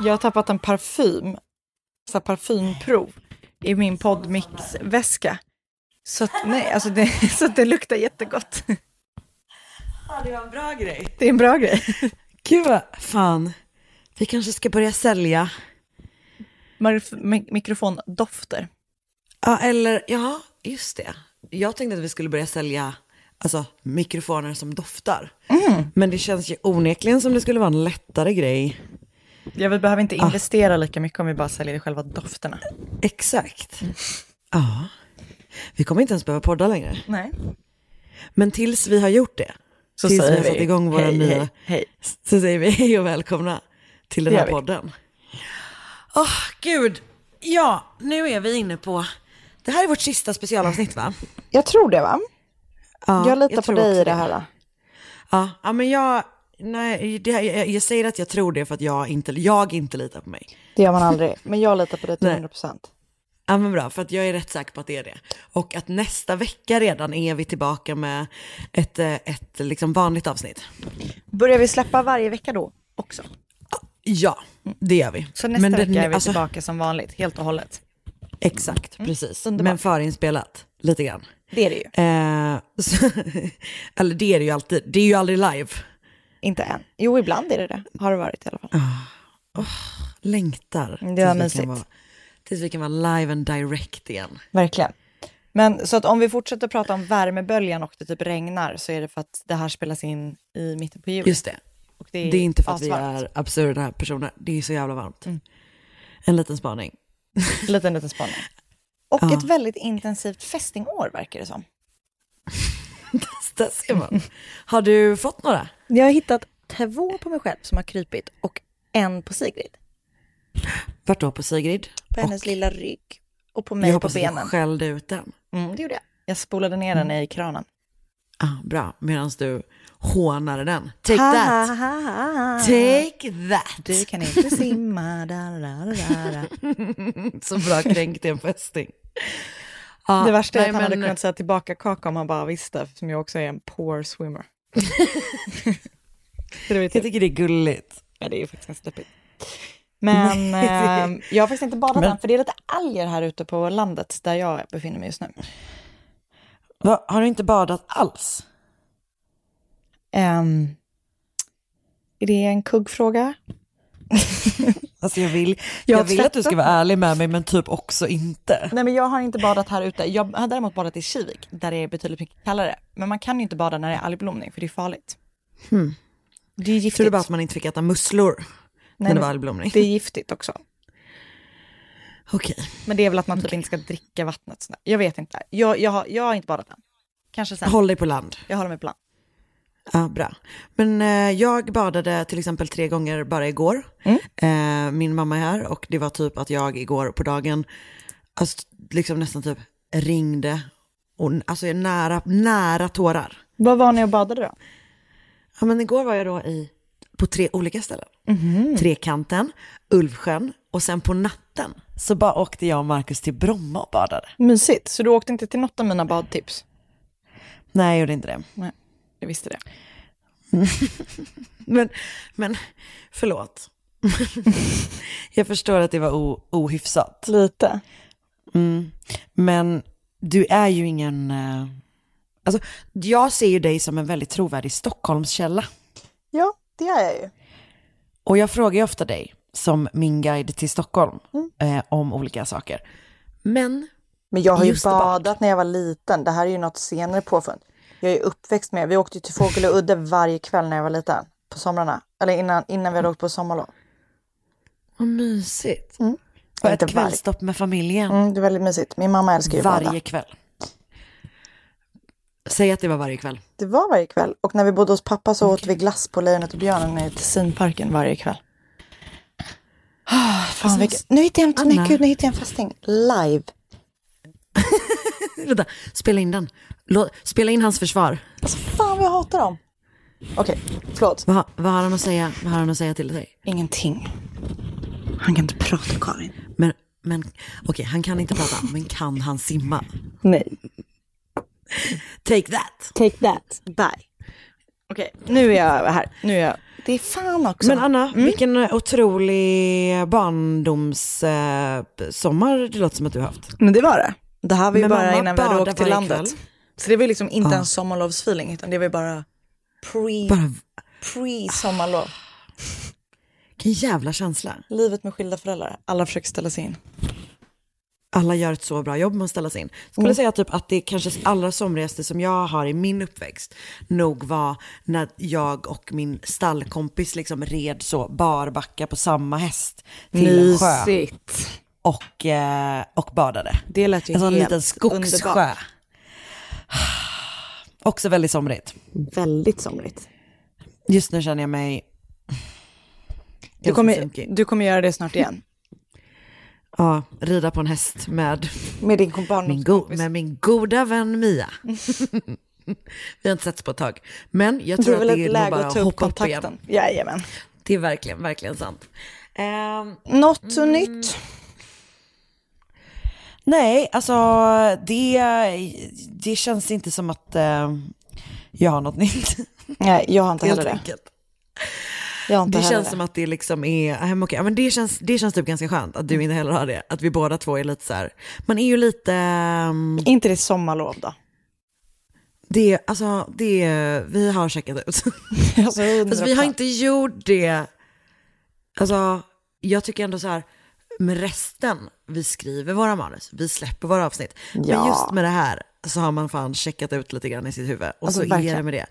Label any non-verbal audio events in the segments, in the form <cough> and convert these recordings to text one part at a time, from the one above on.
Jag har tappat en parfym, så här parfymprov, i min Podmix-väska. Så att, nej, alltså det, <laughs> så att det luktar jättegott. Ja, det var en bra grej. Det är en bra grej. Gud vad fan. Vi kanske ska börja sälja. Marif- mi- mikrofondofter. Ja, eller ja, just det. Jag tänkte att vi skulle börja sälja alltså, mikrofoner som doftar. Men det känns ju onekligen som det skulle vara en lättare grej. Ja, vi behöver inte investera lika mycket om vi bara säljer själva dofterna. Exakt. Ja. Vi kommer inte ens behöva podda längre. Nej. Men tills vi har gjort det, Så tills vi har satt igång våra hej, nya, hej, hej. så säger vi hej och välkomna till den här podden. Åh, gud. Ja, nu är vi inne på, det här är vårt sista specialavsnitt va? Jag tror det, va? Ja, jag litar på tror dig i det här. Ja, ja men jag, nej, det, jag, jag säger att jag tror det för att jag inte, jag inte litar på mig. Det gör man aldrig. Men jag litar på dig till Nej. 100 procent. Ja men bra, för att jag är rätt säker på att det är det. Och att nästa vecka redan är vi tillbaka med ett, eh, ett liksom vanligt avsnitt. Börjar vi släppa varje vecka då också? Ja, det gör vi. Så nästa Men vecka den- är vi alltså, tillbaka som vanligt, helt och hållet. Exakt, precis. underbart. Men förinspelat, lite grann. Det är det ju. Eh, <laughs> så, eller det är det ju alltid, det är ju aldrig live. Inte än. Jo, ibland är det det. Har det varit i alla fall. Längtar. Det var tills vi mysigt. kan vara- Tills vi kan vara live and direct igen. Verkligen. Men så att om vi fortsätter prata om värmeböljan och det typ regnar så är det för att det här spelas in i mitten på juli. Just det. Och Det är inte för att vi är absurda personer, det är så jävla varmt. Mm. En liten spaning. Liten, liten spaning. Och <laughs> Ja. ett väldigt intensivt fästingår verkar det som. <laughs> Där ser man. Har du fått några? Jag har hittat två på mig själv som har krypit och en på Sigrid. Vart då på Sigrid? På hennes lilla rygg och på Jag mig på hoppas att jag benen. skällde ut den. Mm, det gjorde jag. Jag spolade ner den i kranen. Ah, bra, medan du hånade den. Take Ha, that! ha, ha, ha. Take that! Du kan inte simma. Da, da, da, da. <laughs> Så bra kränkt i en fästing. Ja, Det värsta är nej, att han hade men- kunnat säga tillbaka kaka om han bara visste, som jag också är en poor swimmer. <laughs> Jag tycker det är gulligt. ja, det är ju faktiskt ganska deppigt. Men <laughs> eh, jag har faktiskt inte badat Men- än, för det är lite alger här ute på landet där jag befinner mig just nu. Va, har du inte badat alls? Ehm, är det en kuggfråga? <laughs> Alltså jag vill, Jag jag vill att du ska vara ärlig med mig men typ också inte. Nej men jag har inte badat här ute. Jag har däremot badat i Kivik där det är betydligt mycket kallare. Men man kan ju inte bada när det är algblomning för det är farligt. Hmm. Det är Tror giftigt. du bara att man inte fick äta musslor Nej, när det var algblomning? Det är giftigt också. Okej. Men det är väl att man typ inte ska dricka vattnet. Jag vet inte. Jag, jag, har, jag har inte badat än. Kanske sen. Håll dig på land. Jag håller mig på land. Ja, bra. Men eh, jag badade till exempel tre gånger bara igår. Eh, min mamma är här och det var typ att jag igår på dagen alltså, liksom nästan typ ringde och alltså nära, nära tårar. Var var ni och badade då? Ja men igår var jag då i, på tre olika ställen. Trekanten, Ulvsjön och sen på natten så bara åkte jag och Markus till Bromma och badade. Mysigt. Så du åkte inte till något av mina badtips? Nej, jag gjorde inte det. Nej, jag visste det. <laughs> Men, men förlåt. <laughs> jag förstår att det var o, ohyfsat. Lite. Mm. Men du är ju ingen... eh, Alltså, jag ser ju dig som en väldigt trovärdig Stockholmskälla. Ja, det är jag ju. Och jag frågar ju ofta dig, som min guide till Stockholm, eh, om olika saker. Men, Men jag har ju bad. badat när jag var liten. Det här är ju något senare påfund. Jag är uppväxt med, vi åkte till Fågelö udde varje kväll när jag var liten. På somrarna. Eller innan, innan vi hade åkt på sommarlov. vad mysigt. Mm. Och ett varje- kvällstopp med familjen. Mm, det är väldigt mysigt. Min mamma älskar ju att bada. varje kväll. Säg att det var varje kväll. Det var varje kväll. Och när vi bodde hos pappa så åt vi glass på Lejonet och björnen i Tessinparken varje kväll. Ah, fan, vilket... Nu hittade jag en, nej, gud, nu hittade jag en fästing. Live. <laughs> Vänta, spela in den. Lå- spela in hans försvar. Alltså fan vad jag hatar dem. Okej, förlåt. Vad, har- vad, har han att säga, vad har han att säga till dig? Ingenting. Han kan inte prata, Karin. Men, men okej, han kan inte prata, men kan han simma? Nej. Take that. Take that. Bye. Okej, nu är jag här. Nu är jag... Det är fan också. Men Anna, vilken otrolig barndomssommar eh, det låter som att du har haft. Men det var det. Det här var ju bara innan vi hade åkt till landet. kväll. Så det var liksom inte Ja. en sommarlovsfeeling, utan det var bara pre, Bara, pre-sommarlov. <sighs> vilken jävla känsla. Livet med skilda föräldrar. Alla försöker ställa sig in. Alla gör ett så bra jobb med att ställa sig in. Skulle Mm. säga typ att det kanske allra somrigaste som jag har i min uppväxt nog var när jag och min stallkompis liksom red så barbacka på samma häst till en sjö Mysigt. och, eh, och badade. Det lät ju En sån helt liten skogssjö. underbart. <sighs> Också väldigt somrigt. Väldigt somrigt. Just nu känner jag mig... Du kommer, du kommer göra det snart igen. Ja, rida på en häst med Med din min, go- med min goda vän Mia. <laughs> Vi har inte setts på ett tag. Men jag Det tror är att det är nog läge bara att att ta upp hoppa upp igen. Jajamän. Det är verkligen, verkligen sant. Ehm, Något så nytt. Nej, alltså det, det känns inte som att eh, jag har något <laughs> nytt. Nej, jag har inte heller det. enkelt. Jag har inte Det heller känns det. som att det liksom är, äh, ja, men det känns, det känns typ ganska skönt att du inte heller har det. Att vi båda två är lite så här, man är ju lite, ehm, Inte det sommarlov då? det, alltså det, vi har checkat ut. Alltså, <laughs> Fast vi har inte gjort det, alltså jag tycker ändå så här, med resten, vi skriver våra manus, vi släpper våra avsnitt. Men Ja. just med det här så har man fan checkat ut lite grann i sitt huvud. Och Alltså, så är verkligen. det med det.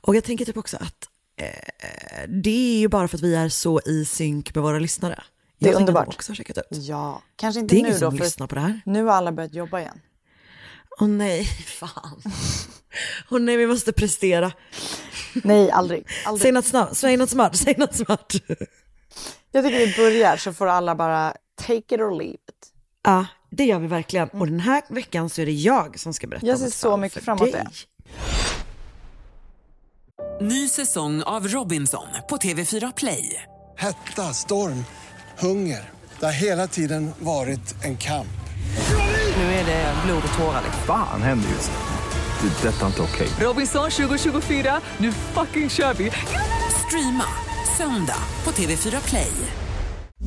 Och jag tänker typ också att eh, det är ju bara för att vi är så i synk med våra lyssnare. Det är Jag tänker att de underbart. också har checkat ut. Ja, kanske Det inte är nu ingen då, som för lyssnar på det här. nu har alla börjat jobba igen. Åh nej, <laughs> fan. Åh nej, vi måste prestera. Nej, aldrig. Säg aldrig. något, snabbt, säg något smart, säg något smart. Jag tycker vi börjar så får alla bara take it or leave it. Ja, det gör vi verkligen. Och den här veckan så är det jag som ska berätta Jag om ser ett så mycket för fram emot dig. det. Ny säsong av Robinson på TV4 Play. Hetta, storm, hunger. Det har hela tiden varit en kamp. Nu är det blod och tårar. Fan händer just nu. Det. är Detta är inte okej. Robinson 2024, nu fucking kör vi! Streama söndag på TV4 Play.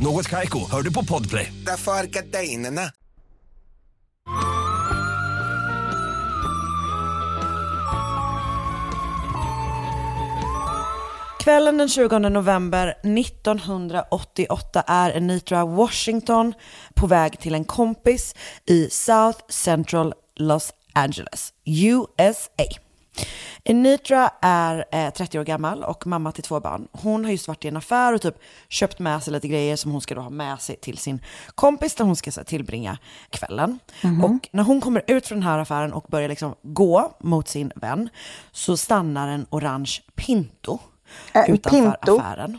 Något Kaiko, hör du på Podplay. Därför är gardinerna. Kvällen den 20 november 1988 är Anitra Washington på väg till en kompis i South Central Los Angeles, USA. Anitra är eh, 30 år gammal och mamma till två barn. Hon har just varit i en affär och typ köpt med sig lite grejer som hon ska då ha med sig till sin kompis där hon ska så, här, tillbringa kvällen. Och när hon kommer ut från den här affären och börjar liksom gå mot sin vän så stannar en orange Pinto Äh, utanför Pinto? affären.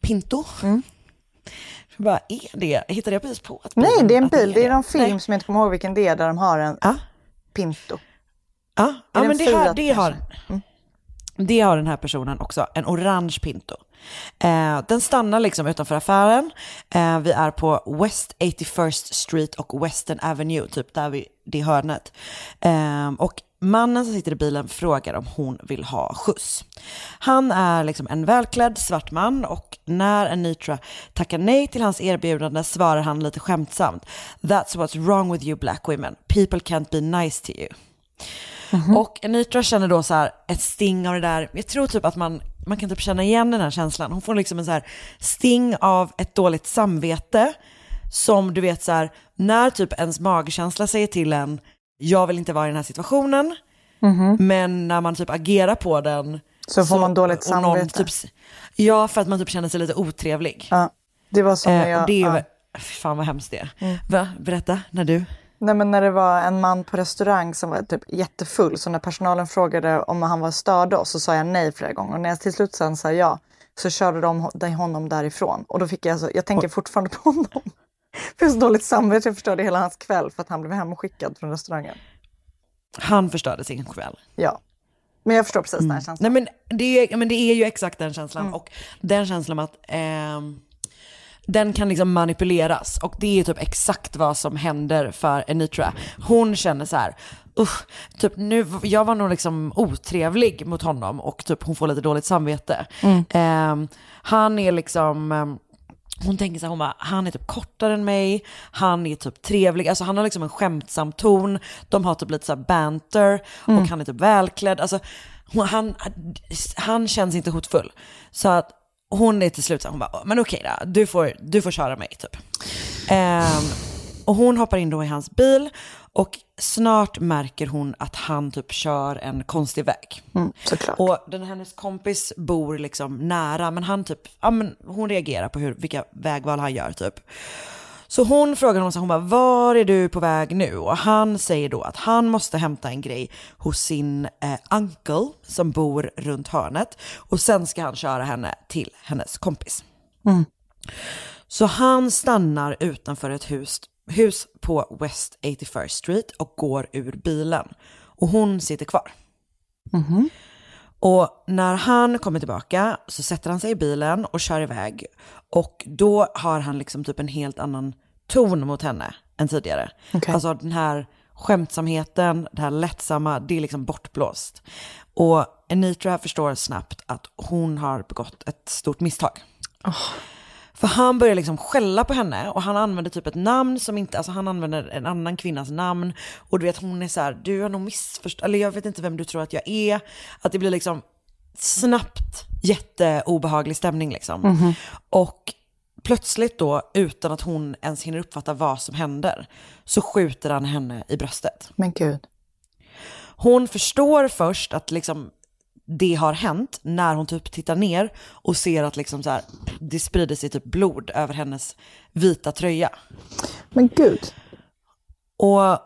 Pinto? Vad är det? Hittade jag precis på att Nej, det är en bil. Det är någon Nej. film som jag inte kommer ihåg vilken det är, där de har en Ja. Pinto. Ja, ja men det har, det, har, kanske? det har den här personen också, en orange Pinto. Eh, den stannar liksom utanför affären. Eh, vi är på West 81st Street och Western Avenue, typ där vid det hörnet. Eh, och mannen som sitter i bilen frågar om hon vill ha skjuts. Han är liksom en välklädd svart man och när Anitra tackar nej till hans erbjudande svarar han lite skämtsamt. That's what's wrong with you black women. People can't be nice to you. Och Anitra känner då så här ett sting av det där, jag tror typ att man, man kan typ känna igen den här känslan. Hon får liksom en så här sting av ett dåligt samvete som du vet så här, när typ ens magkänsla säger till en, jag vill inte vara i den här situationen, men när man typ agerar på den Så får man dåligt samvete. Typ, ja, för att man typ känner sig lite otrevlig. Ja, det var som när Eh, jag... och det är ja. Mm. fan vad hemskt det är. Va? Berätta, när du? Nej, men när det var en man på restaurang som var typ jättefull, så när personalen frågade om han var störde oss så sa jag nej flera gånger. Och när jag till slut sen sa ja, så körde de hon- honom därifrån. Och då fick jag, alltså, jag tänker fortfarande på honom. <laughs> För jag har så dåligt samvete, jag förstörde hela hans kväll för att han blev hemskickad från restaurangen. Han förstörde sin kväll. Ja. Men jag förstår precis den här känslan. Nej, men det, är, men det är ju exakt den känslan. Och den känslan att ehm, den kan liksom manipuleras. Och det är typ exakt vad som händer för Anitra. Hon känner så här, usch, typ nu, jag var nog liksom otrevlig mot honom och typ hon får lite dåligt samvete. Ehm, han är liksom, ehm, hon tänker så här, hon bara, han är typ kortare än mig, han är typ trevlig, alltså han har liksom en skämtsam ton, de har typ lite så banter och han är typ välklädd. Alltså hon, han, han känns inte hotfull. Så att hon är till slut så hon bara, men okej då, du får, du får köra mig typ. Ehm, och hon hoppar in då i hans bil och snart märker hon att han typ kör en konstig väg. Mm. Och den, hennes kompis bor liksom nära, men han typ, ja men hon reagerar på hur, vilka vägval han gör typ. Så hon frågar honom, så hon bara, var är du på väg nu? Och han säger då att han måste hämta en grej hos sin eh, uncle som bor runt hörnet. Och sen ska han köra henne till hennes kompis. Så han stannar utanför ett hus, hus på West 81st Street och går ur bilen. Och hon sitter kvar. Och när han kommer tillbaka så sätter han sig i bilen och kör iväg. Och då har han liksom typ en helt annan ton mot henne än tidigare. Okej. Alltså den här skämtsamheten, det här lättsamma, det är liksom bortblåst. Och Anitra förstår snabbt att hon har begått ett stort misstag. För han börjar liksom skälla på henne och han använder typ ett namn som inte, alltså han använder en annan kvinnas namn. Och du vet hon är så här, du har nog missförstått, eller jag vet inte vem du tror att jag är. Att det blir liksom snabbt jätteobehaglig stämning liksom. Och plötsligt då, utan att hon ens hinner uppfatta vad som händer, så skjuter han henne i bröstet. Men gud. Hon förstår först att liksom det har hänt när hon typ tittar ner och ser att liksom så här, det sprider sig typ blod över hennes vita tröja. Men gud. Och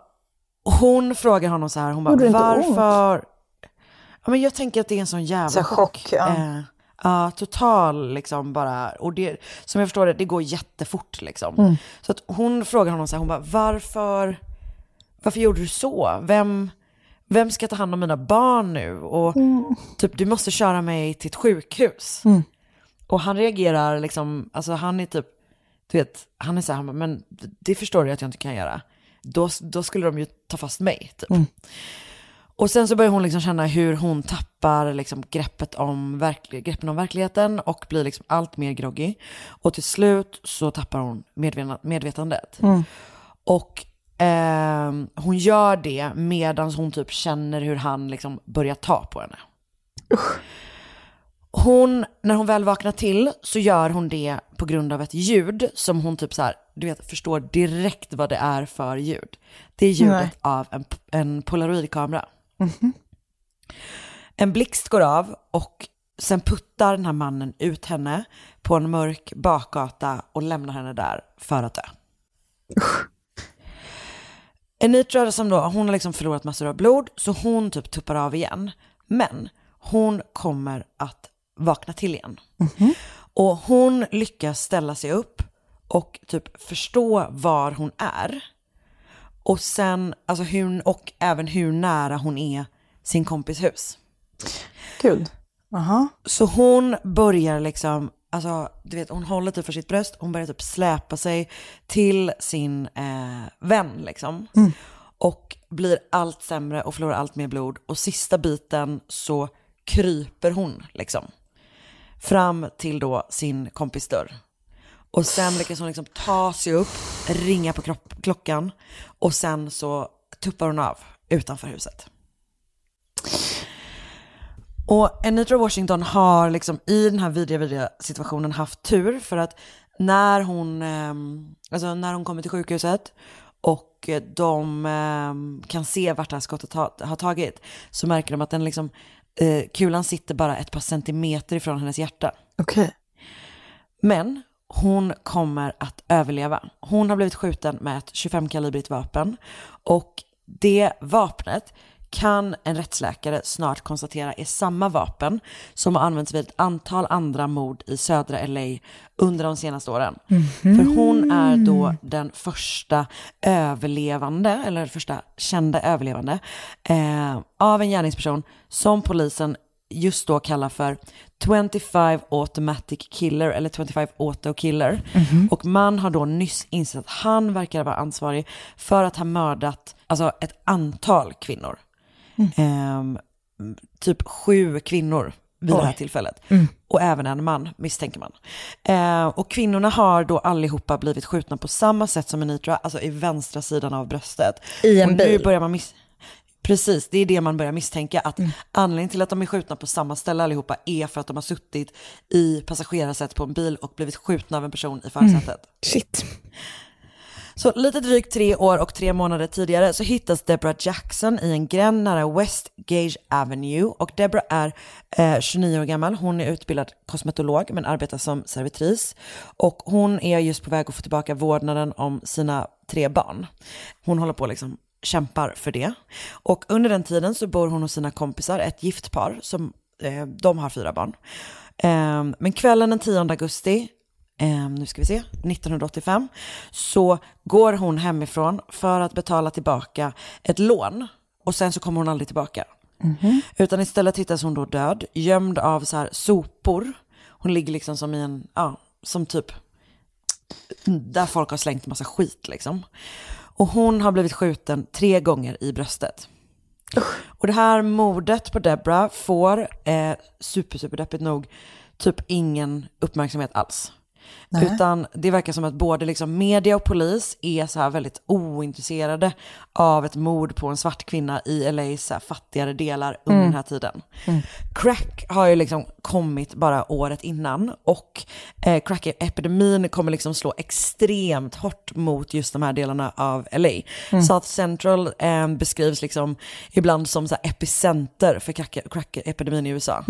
hon frågar honom så här, hon bara varför? Ja, men jag tänker att det är en sån jävla Så här chock, ja. Eh, ja, total liksom bara. Och det, som jag förstår det, det går jättefort liksom. Mm. Så att hon frågar honom så här, hon bara varför, varför gjorde du så? Vem, vem ska ta hand om mina barn nu? Och typ du måste köra mig till ett sjukhus. Och han reagerar liksom, alltså han är typ, du vet, han är så här, men det förstår du att jag inte kan göra. Då, då skulle de ju ta fast mig typ. Och sen så börjar hon liksom känna hur hon tappar liksom greppet om verklig, greppen om verkligheten och blir liksom allt mer groggy. Och till slut så tappar hon medvetna, medvetandet. Och ehm, hon gör det medan hon typ känner hur han liksom börjar ta på henne. Hon, när hon väl vaknar till så gör hon det på grund av ett ljud som hon typ så här, du vet, förstår direkt vad det är för ljud. Det är ljudet Nej. av en, en polaroidkamera. En blixt går av och sen puttar den här mannen ut henne på en mörk bakgata och lämnar henne där för att dö. Anitra som då, hon har liksom förlorat massor av blod så hon typ tuppar av igen. Men hon kommer att vakna till igen. Och hon lyckas ställa sig upp och typ förstå var hon är. Och sen, alltså hur, och även hur nära hon är sin kompis hus. Gud. Aha. Så hon börjar liksom, alltså du vet hon håller typ för sitt bröst, hon börjar typ släpa sig till sin eh, vän liksom. Och blir allt sämre och förlorar allt mer blod. Och sista biten så kryper hon liksom. Fram till då sin kompis dörr. Och sen lyckas hon liksom ta sig upp, ringa på klockan och sen så tuppar hon av utanför huset. Och Anitra Washington har liksom i den här vidriga, vidriga situationen haft tur för att när hon, ehm, alltså när hon kommer till sjukhuset och de ehm, kan se vart det här skottet har, tagit så märker de att den liksom, eh, kulan sitter bara ett par centimeter ifrån hennes hjärta. Okej. Men hon kommer att överleva. Hon har blivit skjuten med ett 25-kalibrigt vapen och det vapnet kan en rättsläkare snart konstatera är samma vapen som har använts vid ett antal andra mord i södra LA under de senaste åren. För hon är då den första överlevande, eller första kända överlevande, eh, av en gärningsperson som polisen just då kallar för 25 automatic killer eller 25 auto killer. Och man har då nyss insett att han verkar vara ansvarig för att ha mördat alltså ett antal kvinnor. Ehm, typ sju kvinnor vid det här tillfället. Och även en man misstänker man. Eh, och kvinnorna har då allihopa blivit skjutna på samma sätt som Anitra, alltså i vänstra sidan av bröstet. I en och nu bil. börjar man miss- Precis, det är det man börjar misstänka. Att anledningen till att de är skjutna på samma ställe allihopa är för att de har suttit i passagerarsätt på en bil och blivit skjutna av en person i förarsätet. Shit. Så lite drygt tre år och tre månader tidigare så hittas Deborah Jackson i en gränd nära West Gage Avenue. Och Deborah är eh, 29 år gammal. Hon är utbildad kosmetolog men arbetar som servitris. Och hon är just på väg att få tillbaka vårdnaden om sina tre barn. Hon håller på liksom kämpar för det. Och under den tiden så bor hon hos sina kompisar, ett gift par som eh, de har fyra barn. Eh, men kvällen den 10 augusti eh, nu ska vi se, 1985, så går hon hemifrån för att betala tillbaka ett lån. Och sen så kommer hon aldrig tillbaka. Utan istället hittas hon då död, gömd av så här sopor. Hon ligger liksom som i en, ja, som typ, där folk har slängt massa skit liksom. Och hon har blivit skjuten tre gånger i bröstet. Och det här mordet på Debra får, eh, super, super deppigt nog, typ ingen uppmärksamhet alls. Utan det verkar som att både liksom media och polis är så här väldigt ointresserade av ett mord på en svart kvinna i LAs fattigare delar under den här tiden. Crack har ju liksom kommit bara året innan och eh, crack-epidemin kommer liksom slå extremt hårt mot just de här delarna av LA. South Central eh, beskrivs liksom ibland som så epicenter för crack- crack-epidemin i USA.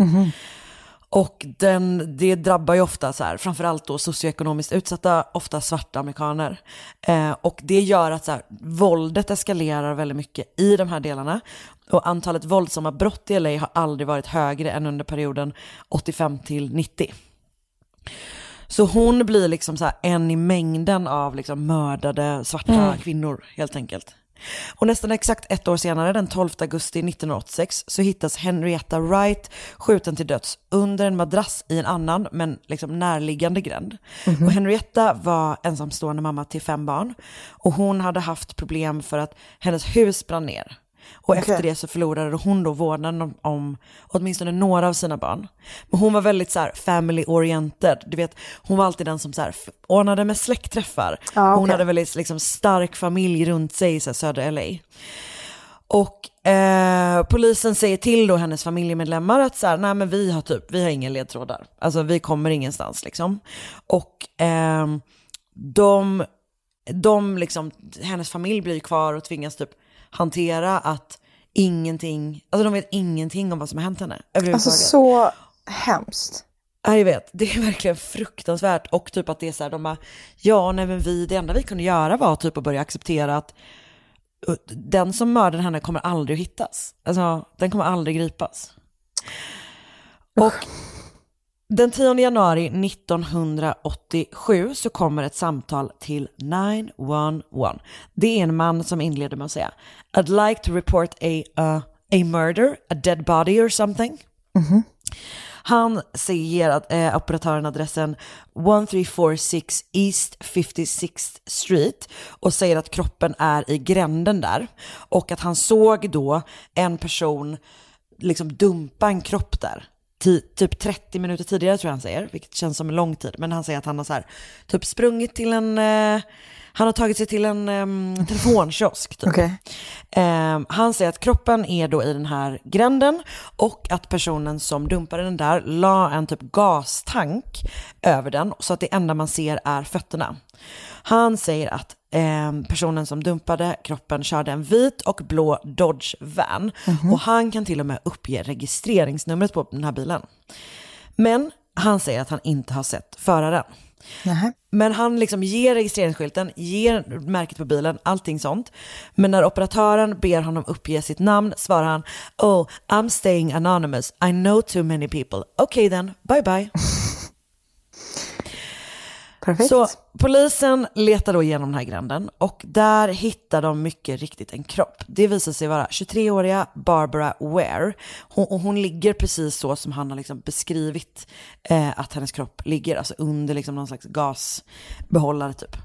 Och den, det drabbar ju ofta så här, framförallt då socioekonomiskt utsatta, ofta svarta amerikaner. Eh, och det gör att så här, våldet eskalerar väldigt mycket i de här delarna. Och antalet våldsamma brott i LA har aldrig varit högre än under perioden 85 till 90. Så hon blir liksom så här en i mängden av liksom mördade svarta kvinnor helt enkelt. Och nästan exakt ett år senare, den 12 augusti 1986, så hittas Henrietta Wright skjuten till döds under en madrass i en annan, men liksom närliggande gränd. Och Henrietta var ensamstående mamma till fem barn. Och hon hade haft problem för att hennes hus brann ner. Och efter det så förlorade hon då vårdnaden om, om åtminstone några av sina barn. Men hon var väldigt så här family oriented. Du vet, hon var alltid den som så här ordnade med släktträffar. Ja, Hon okej. hade väldigt liksom stark familj runt sig i så här, södra LA. Och eh, Eh, polisen säger till då hennes familjemedlemmar att så här, nej men vi har typ, vi har inga ledtrådar. Alltså vi kommer ingenstans liksom. Och ehm, de, de liksom, hennes familj blir kvar och tvingas typ hantera att ingenting, alltså de vet ingenting om vad som har hänt henne. Alltså så hemskt. Ja, jag vet. Det är verkligen fruktansvärt. Och typ att det är så här, de bara, ja, nej men vi, det enda vi kunde göra var typ att börja acceptera att uh, den som mördade henne kommer aldrig att hittas. Alltså, den kommer aldrig gripas. Och den 10 januari 1987 så kommer ett samtal till 911. Det är en man som inleder med att säga I'd like to report a, uh, a murder, a dead body or something. Han säger att eh, operatören adressen 1346 East 56th Street och säger att kroppen är i gränden där. Och att han såg då en person liksom dumpa en kropp där. Typ 30 minuter tidigare tror jag han säger, vilket känns som en lång tid. Men han säger att han har så här, typ sprungit till en, eh, han har tagit sig till en um, telefonkiosk. Typ. Okej. Ehm, han säger att kroppen är då i den här gränden och att personen som dumpade den där la en typ gastank över den så att det enda man ser är fötterna. Han säger att ehm, personen som dumpade kroppen körde en vit och blå Dodge van och han kan till och med uppge registreringsnumret på den här bilen. Men han säger att han inte har sett föraren. Nähä. Men han liksom ger registreringsskylten, ger märket på bilen, allting sånt. Men när operatören ber honom uppge sitt namn svarar han Oh, I'm staying anonymous. I know too many people. Okay then, bye bye. <laughs> Perfekt. Så polisen letar då igenom den här gränden och där hittar de mycket riktigt en kropp. Det visar sig vara 23-åriga Barbara Ware. Hon, och hon ligger precis så som han har liksom beskrivit eh, att hennes kropp ligger, alltså under liksom någon slags gasbehållare typ.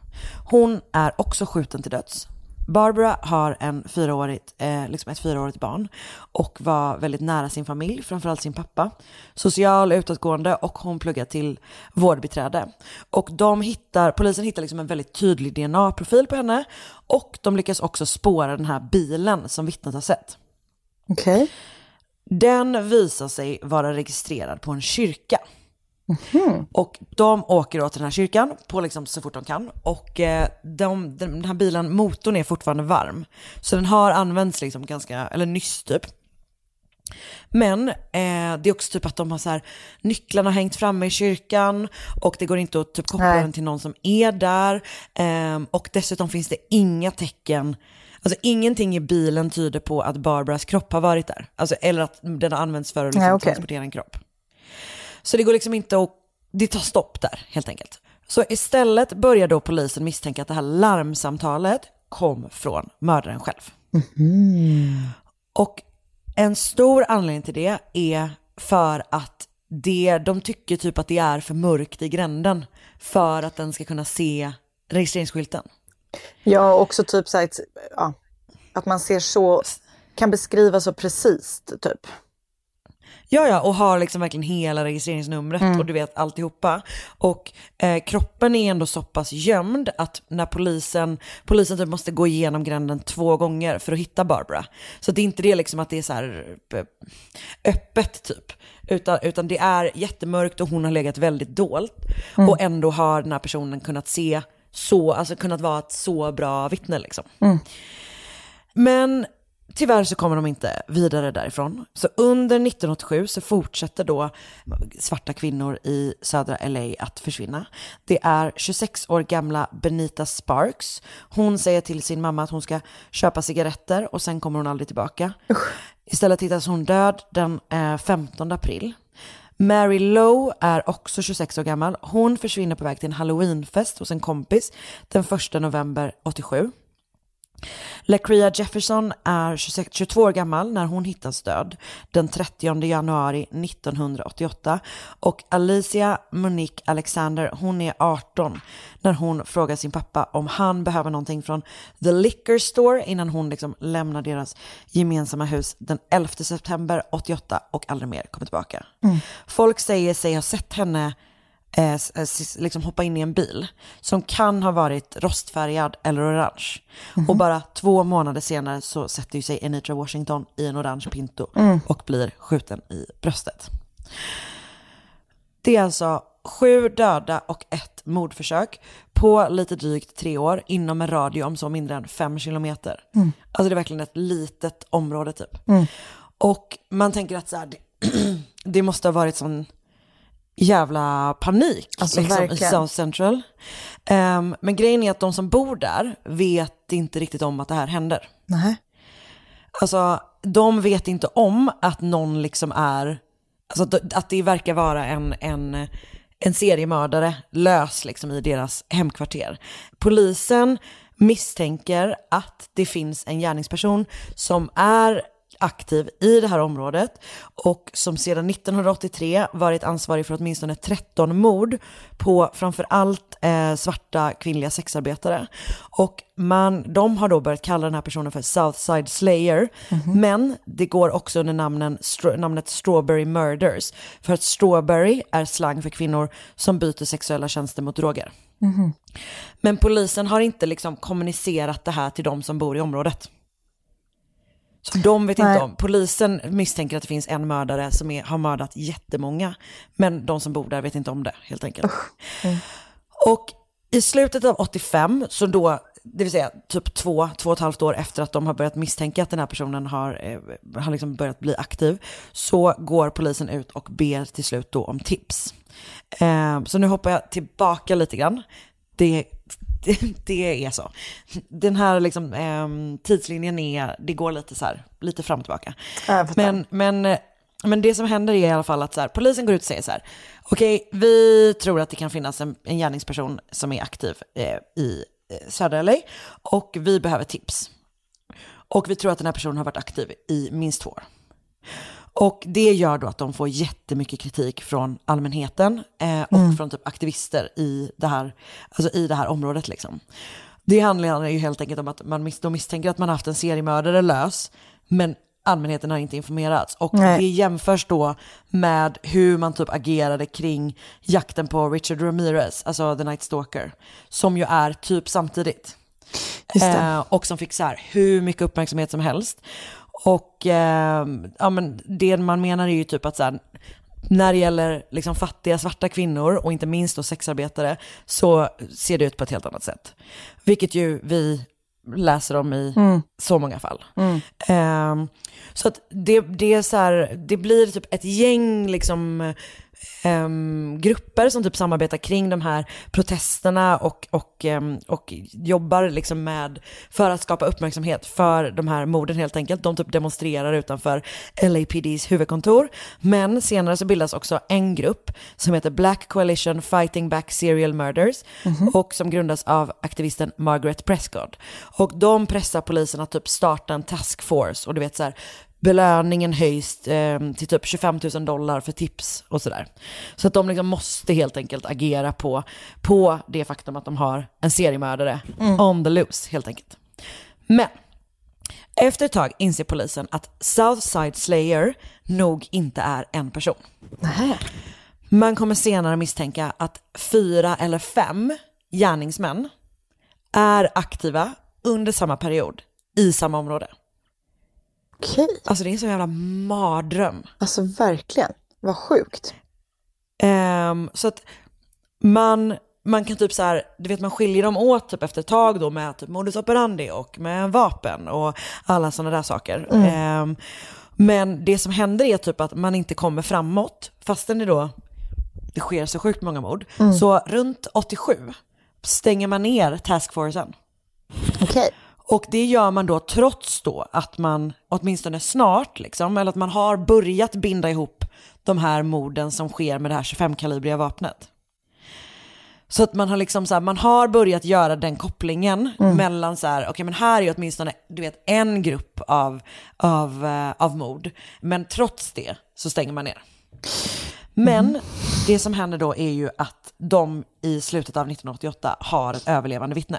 Hon är också skjuten till döds. Barbara har en fyraårigt, eh, liksom ett fyraårigt barn och var väldigt nära sin familj, framförallt sin pappa. Social, utåtgående och hon pluggar till vårdbiträde. Och de hittar, polisen hittar liksom en väldigt tydlig DNA-profil på henne och de lyckas också spåra den här bilen som vittnet har sett. Okej. Den visar sig vara registrerad på en kyrka. Och de åker åt den här kyrkan på liksom så fort de kan. Och eh, de, den här bilen, motorn är fortfarande varm. Så den har använts liksom ganska, eller nyss typ. Men eh, det är också typ att de har så här, nycklarna har hängt framme i kyrkan och det går inte att typ koppla Nej. den till någon som är där. Ehm, och dessutom finns det inga tecken, alltså ingenting i bilen tyder på att Barbaras kropp har varit där. Alltså, eller att den har använts för att liksom, Nej, okej. transportera en kropp. Så det går liksom inte att, det tar stopp där helt enkelt. Så istället börjar då polisen misstänka att det här larmsamtalet kom från mördaren själv. Och en stor anledning till det är för att det, de tycker typ att det är för mörkt i gränden för att den ska kunna se registreringsskylten. Ja, också typ så här, ja, att man ser så, kan beskriva så precis typ. Ja, ja, och har liksom verkligen hela registreringsnumret och du vet alltihopa. Och eh, kroppen är ändå så pass gömd att när polisen, polisen typ måste gå igenom gränden två gånger för att hitta Barbara. Så det är inte det liksom att det är så här eh, öppet typ. Utan, utan det är jättemörkt och hon har legat väldigt dolt. Och ändå har den här personen kunnat se så, alltså kunnat vara ett så bra vittne liksom. Men tyvärr så kommer de inte vidare därifrån. Så under 1987 så fortsätter då svarta kvinnor i södra LA att försvinna. Det är 26 år gamla Benita Sparks. Hon säger till sin mamma att hon ska köpa cigaretter och sen kommer hon aldrig tillbaka. Istället hittas hon död den eh, 15 april. Mary Lowe är också 26 år gammal. Hon försvinner på väg till en halloweenfest hos en kompis den 1 november 87. LaCria Jefferson är 26, 22 år gammal när hon hittas död den 30 januari 1988 och Alicia Monique Alexander, hon är 18 när hon frågar sin pappa om han behöver någonting från The Liquor Store innan hon liksom lämnar deras gemensamma hus den 11 september 88 och aldrig mer kommer tillbaka. Folk säger sig ha sett henne eh, eh, liksom hoppa in i en bil som kan ha varit rostfärgad eller orange. Och bara två månader senare så sätter ju sig Anitra Washington i en orange Pinto och blir skjuten i bröstet. Det är alltså sju döda och ett mordförsök på lite drygt tre år inom en radie om så mindre än fem kilometer. Alltså det är verkligen ett litet område typ. Och man tänker att så här, det, <clears throat> det måste ha varit sån jävla panik Alltså, liksom, i. South Central. Ehm, men grejen är att de som bor där vet inte riktigt om att det här händer. Nej. Alltså, de vet inte om att någon liksom är, alltså att det verkar vara en, en, en seriemördare lös liksom i deras hemkvarter. Polisen misstänker att det finns en gärningsperson som är aktiv i det här området och som sedan 1983 varit ansvarig för åtminstone 13 mord på framförallt eh, svarta kvinnliga sexarbetare. Och man, de har då börjat kalla den här personen för Southside Slayer, men det går också under namnen, stro- namnet Strawberry Murders, för att strawberry är slang för kvinnor som byter sexuella tjänster mot droger. Men polisen har inte liksom kommunicerat det här till de som bor i området. Så de vet Nej. inte om. Polisen misstänker att det finns en mördare som är, har mördat jättemånga. Men de som bor där vet inte om det helt enkelt. Och i slutet av 85, så då, det vill säga typ två, två och ett halvt år efter att de har börjat misstänka att den här personen har, eh, har liksom börjat bli aktiv, så går polisen ut och ber till slut då om tips. Eh, så nu hoppar jag tillbaka lite grann. Det, det, <laughs> det är så. Den här liksom, ehm, tidslinjen är, det går lite så här, lite fram och tillbaka. Men, men, eh, men det som händer är i alla fall att så här, polisen går ut och säger så här, okej, vi tror att det kan finnas en, en gärningsperson som är aktiv eh, i eh, södra LA och vi behöver tips. Och vi tror att den här personen har varit aktiv i minst två år. Och det gör då att de får jättemycket kritik från allmänheten eh, och från typ aktivister i det här, alltså i det här området liksom. Det handlar ju helt enkelt om att man mis- de misstänker att man har haft en seriemördare lös, men allmänheten har inte informerats. Och Nej. det jämförs då med hur man typ agerade kring jakten på Richard Ramirez, alltså The Night Stalker, som ju är typ samtidigt. Eh, och som fick så här hur mycket uppmärksamhet som helst. Och eh, ja, men det man menar är ju typ att så här, när det gäller liksom fattiga svarta kvinnor och inte minst då sexarbetare så ser det ut på ett helt annat sätt. Vilket ju vi läser om i så många fall. Ehm, så att det, det, är så här, det blir typ ett gäng liksom, ehm, grupper som typ samarbetar kring de här protesterna och, och, ehm, och jobbar liksom med för att skapa uppmärksamhet för de här morden helt enkelt. De typ demonstrerar utanför LAPDs huvudkontor. Men senare så bildas också en grupp som heter Black Coalition Fighting Back Serial Murders och som grundas av aktivisten Margaret Prescott. Och de pressar polisen att typ starta en task force och du vet så här belöningen höjs eh, till typ 25 000 dollar för tips och sådär. Så att de liksom måste helt enkelt agera på, på det faktum att de har en seriemördare on the loose helt enkelt. Men efter ett tag inser polisen att Southside Slayer nog inte är en person. Man kommer senare misstänka att fyra eller fem gärningsmän är aktiva under samma period i samma område. Okej. Alltså det är en sån jävla mardröm. Alltså verkligen. Vad sjukt. Ehm, så att man, man kan typ så här, du vet man skiljer dem åt typ efter ett tag då med typ modus operandi och med vapen och alla sådana där saker. Ehm, men det som händer är typ att man inte kommer framåt fastän det då det sker så sjukt många mord. Så runt 87 stänger man ner taskforcen. Okej. Och det gör man då trots då att man åtminstone snart, liksom, eller att man har börjat binda ihop de här morden som sker med det här 25-kalibriga vapnet. Så att man har liksom så här, man har börjat göra den kopplingen mellan så här, okej men här är åtminstone, du vet, en grupp av, av, eh, av mord. Men trots det så stänger man ner. Men det som händer då är ju att de i slutet av 1988 har ett överlevande vittne.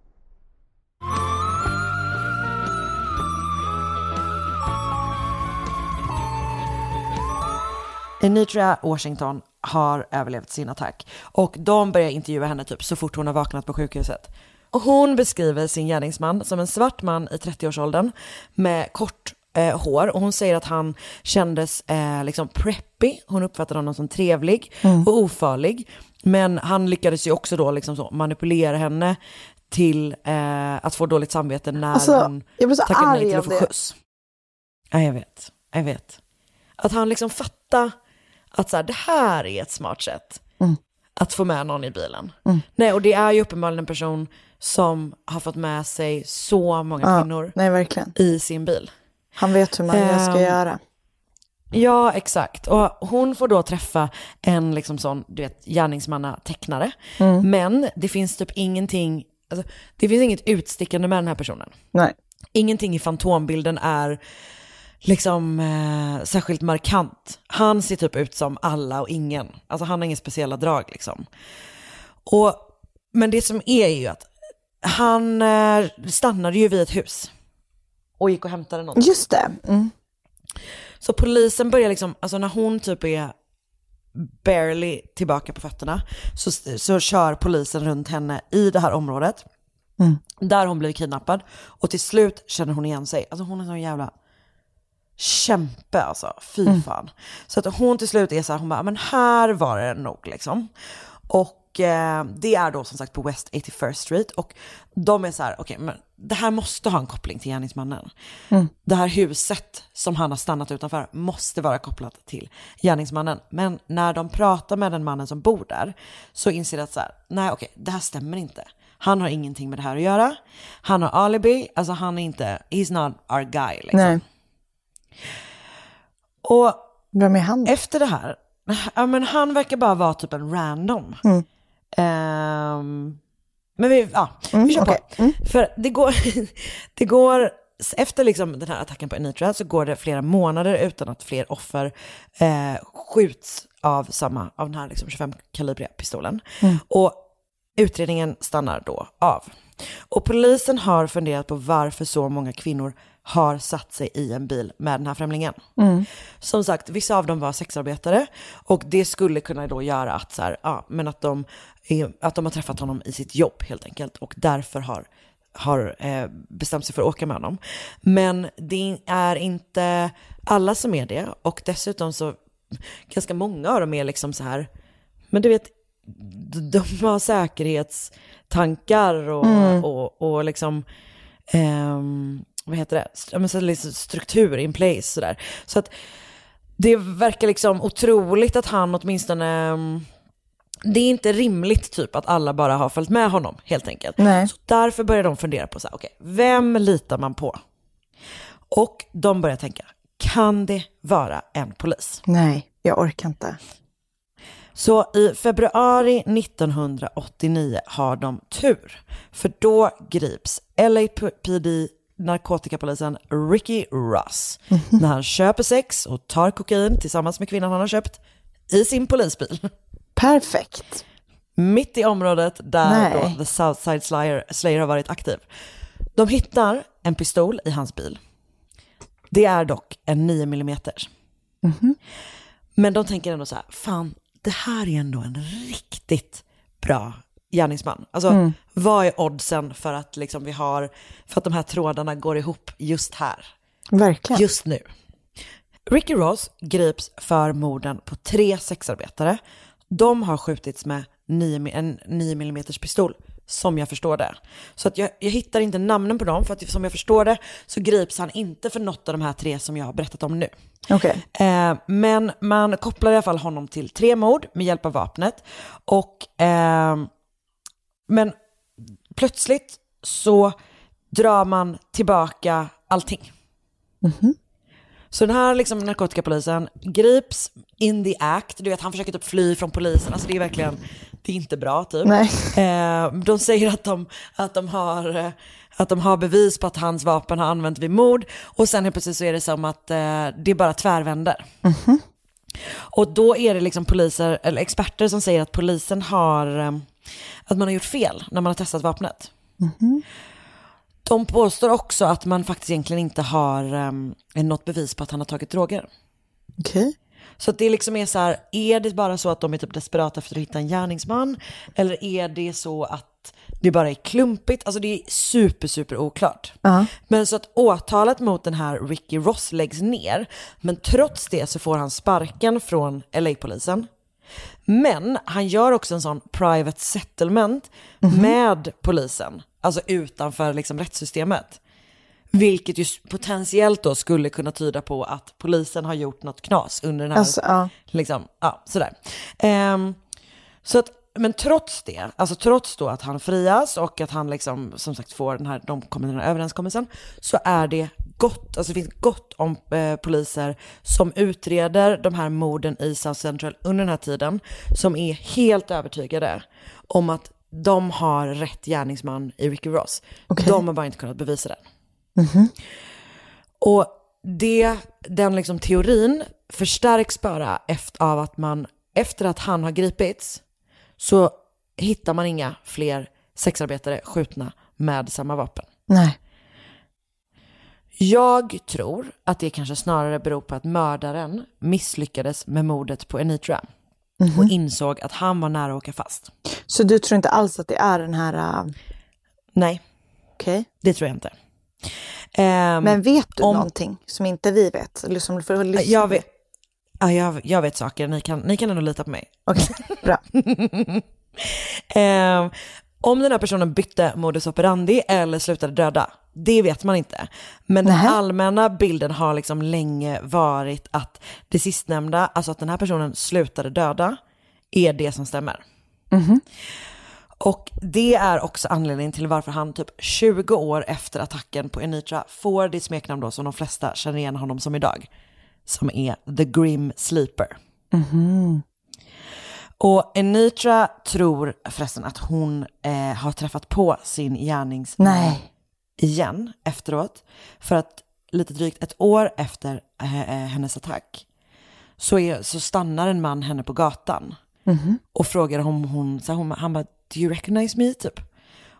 Anitra Washington har överlevt sin attack och de börjar intervjua henne typ så fort hon har vaknat på sjukhuset. Och hon beskriver sin gärningsman som en svart man i 30-årsåldern med kort eh, hår och hon säger att han kändes eh, liksom preppy, hon uppfattade honom som trevlig Mm. och ofarlig. Men han lyckades ju också då liksom manipulera henne till eh, att få dåligt samvete när Alltså, hon tackade nej till att få skjuts. Ja, jag vet. Jag vet. Att han liksom fattar att så här, det här är ett smart sätt Mm. att få med någon i bilen. Mm. Nej, och det är ju uppenbarligen en person som har fått med sig så många Ja, kvinnor nej, verkligen. i sin bil. Han vet hur man ska Ehm, göra. Ja, exakt. Och hon får då träffa en liksom sån, du vet, gärningsmannatecknare. Mm. Men det finns typ ingenting, alltså, det finns inget utstickande med den här personen. Nej. Ingenting i fantombilden är liksom eh, särskilt markant. Han ser typ ut som alla och ingen. Alltså han har inga speciella drag liksom. Och, men det som är ju att han eh, stannade ju vid ett hus och gick och hämtade något. Just det. Mm. Så polisen börjar liksom, alltså när hon typ är barely tillbaka på fötterna så, så kör polisen runt henne i det här området. Mm. Där hon blir kidnappad. Och till slut känner hon igen sig. Alltså hon är sån jävla kämpe alltså. Fy Mm. fan. Så att hon till slut är så här, hon bara, men här var det nog liksom. Och eh, det är då som sagt på West 81st Street. Och de är så här, okej men det här måste ha en koppling till gärningsmannen. Mm. Det här huset som han har stannat utanför måste vara kopplat till gärningsmannen. Men när de pratar med den mannen som bor där så inser de att så här, nej okej, det här stämmer inte. Han har ingenting med det här att göra. Han har alibi, alltså han är inte, he's not our guy liksom. Nej. Och Vem är han? efter det här, ja men han verkar bara vara typ en random. Mm. Ehm, men vi, ja, Mm, vi kör okej. på. För det går, <laughs> det går, efter liksom den här attacken på Anitra så går det flera månader utan att fler offer eh, skjuts av samma, av den här liksom 25-kalibriga pistolen. Mm. Och utredningen stannar då av. Och polisen har funderat på varför så många kvinnor har satt sig i en bil med den här främlingen. Mm. Som sagt, vissa av dem var sexarbetare och det skulle kunna då göra att, så här, ja, men att, de, är- att de har träffat honom i sitt jobb helt enkelt och därför har, har eh, bestämt sig för att åka med honom. Men det är inte alla som är det och dessutom så ganska många av dem är liksom så här, men du vet, de har säkerhetstankar och, Mm. och, och liksom, ehm, vad heter det, St- ja, men så liksom struktur in place sådär. Så att det verkar liksom otroligt att han åtminstone, mm, det är inte rimligt typ att alla bara har följt med honom helt enkelt. Nej. Så därför börjar de fundera på så här, okej, vem litar man på? Och de börjar tänka, kan det vara en polis? Nej, jag orkar inte. Så i februari 1989 har de tur. För då grips LAPD narkotikapolisen Ricky Ross när han köper sex och tar kokain tillsammans med kvinnan han har köpt i sin polisbil. Perfekt. Mitt i området där Nej. då The Southside Slayer, Slayer har varit aktiv. De hittar en pistol i hans bil. Det är dock en 9 mm. Mhm. Men de tänker ändå så här, fan, det här är ändå en riktigt bra gärningsman. Alltså, Mm. vad är oddsen för att, liksom vi har, för att de här trådarna går ihop just här? Verkligen. Just nu. Ricky Ross grips för morden på tre sexarbetare. De har skjutits med 9, en 9 mm pistol, som jag förstår det. Så att jag, jag hittar inte namnen på dem, för att som jag förstår det så grips han inte för något av de här tre som jag har berättat om nu. Okej. Eh, men man kopplar i alla fall honom till tre mord med hjälp av vapnet. Och, eh, men plötsligt så drar man tillbaka allting. Så den här liksom, narkotikapolisen grips in the act, du vet han försöker typ fly från polisen, alltså det är verkligen, det är inte bra typ. Nej. Eh, de säger att de, att, de har, att de har bevis på att hans vapen har använts vid mord och sen helt plötsligt så är det som att eh, det bara tvärvänder. Och då är det liksom poliser, eller experter som säger att polisen har, eh, att man har gjort fel när man har testat vapnet. De påstår också att man faktiskt egentligen inte har um, något bevis på att han har tagit droger. Okej. Så att det liksom är så här, är det bara så att de är typ desperata efter att hitta en gärningsman? Eller är det så att det bara är klumpigt? Alltså det är super, super oklart. Ja. Men så att åtalet mot den här Ricky Ross läggs ner. Men trots det så får han sparken från LA-polisen. Men han gör också en sån private settlement med polisen. Alltså utanför liksom rättssystemet. Vilket ju potentiellt då skulle kunna tyda på att polisen har gjort något knas under den här, Alltså, ja. liksom, ja sådär. Ehm, så att, men trots det, alltså trots då att han frias och att han liksom som sagt får den här, de kommer den här överenskommelsen, så är det gott, alltså det finns gott om eh, poliser som utreder de här morden i South Central under den här tiden, som är helt övertygade om att de har rätt gärningsman i Ricky Ross. De har bara inte kunnat bevisa det. Och det, den liksom teorin förstärks bara efter, av att man, efter att han har gripits, så hittar man inga fler sexarbetare skjutna med samma vapen. Nej. Jag tror att det kanske snarare beror på att mördaren misslyckades med mordet på Anitra och insåg att han var nära att åka fast. Så du tror inte alls att det är den här... äh, Nej, Okej. det tror jag inte. Ehm, Men vet du om- någonting som inte vi vet? Eller som får lyssna jag vet, ja, jag, jag vet saker, ni kan, ni kan ändå lita på mig. Okej, bra. <laughs> Ehm, om den här personen bytte modus operandi eller slutade döda, det vet man inte. Men den allmänna bilden har liksom länge varit att det sistnämnda, alltså att den här personen slutade döda, är det som stämmer. Och det är också anledningen till varför han typ 20 år efter attacken på Enitra får det smeknamn då som de flesta känner igen honom som idag. Som är The Grim Sleeper. Och Enitra tror förresten att hon eh, har träffat på sin gärningsman igen efteråt. För att lite drygt ett år efter eh, eh, hennes attack så, är, så stannar en man henne på gatan och frågar om hon, så hon, han bara, do you recognize me typ?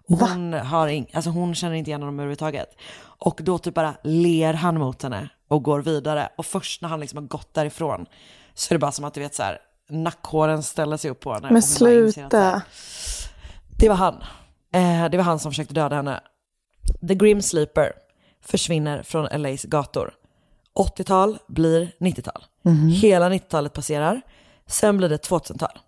Och hon, har ing, alltså hon känner inte igen honom överhuvudtaget. Och då typ bara ler han mot henne och går vidare. Och först när han liksom har gått därifrån så är det bara som att du vet så här, nackhåren ställer sig upp på henne. Men så sluta. det var han. Eh, det var han som försökte döda henne. The Grim Sleeper försvinner från LAs gator. 80-tal blir 90-tal. Hela 90-talet passerar. Sen blir det 2000-tal.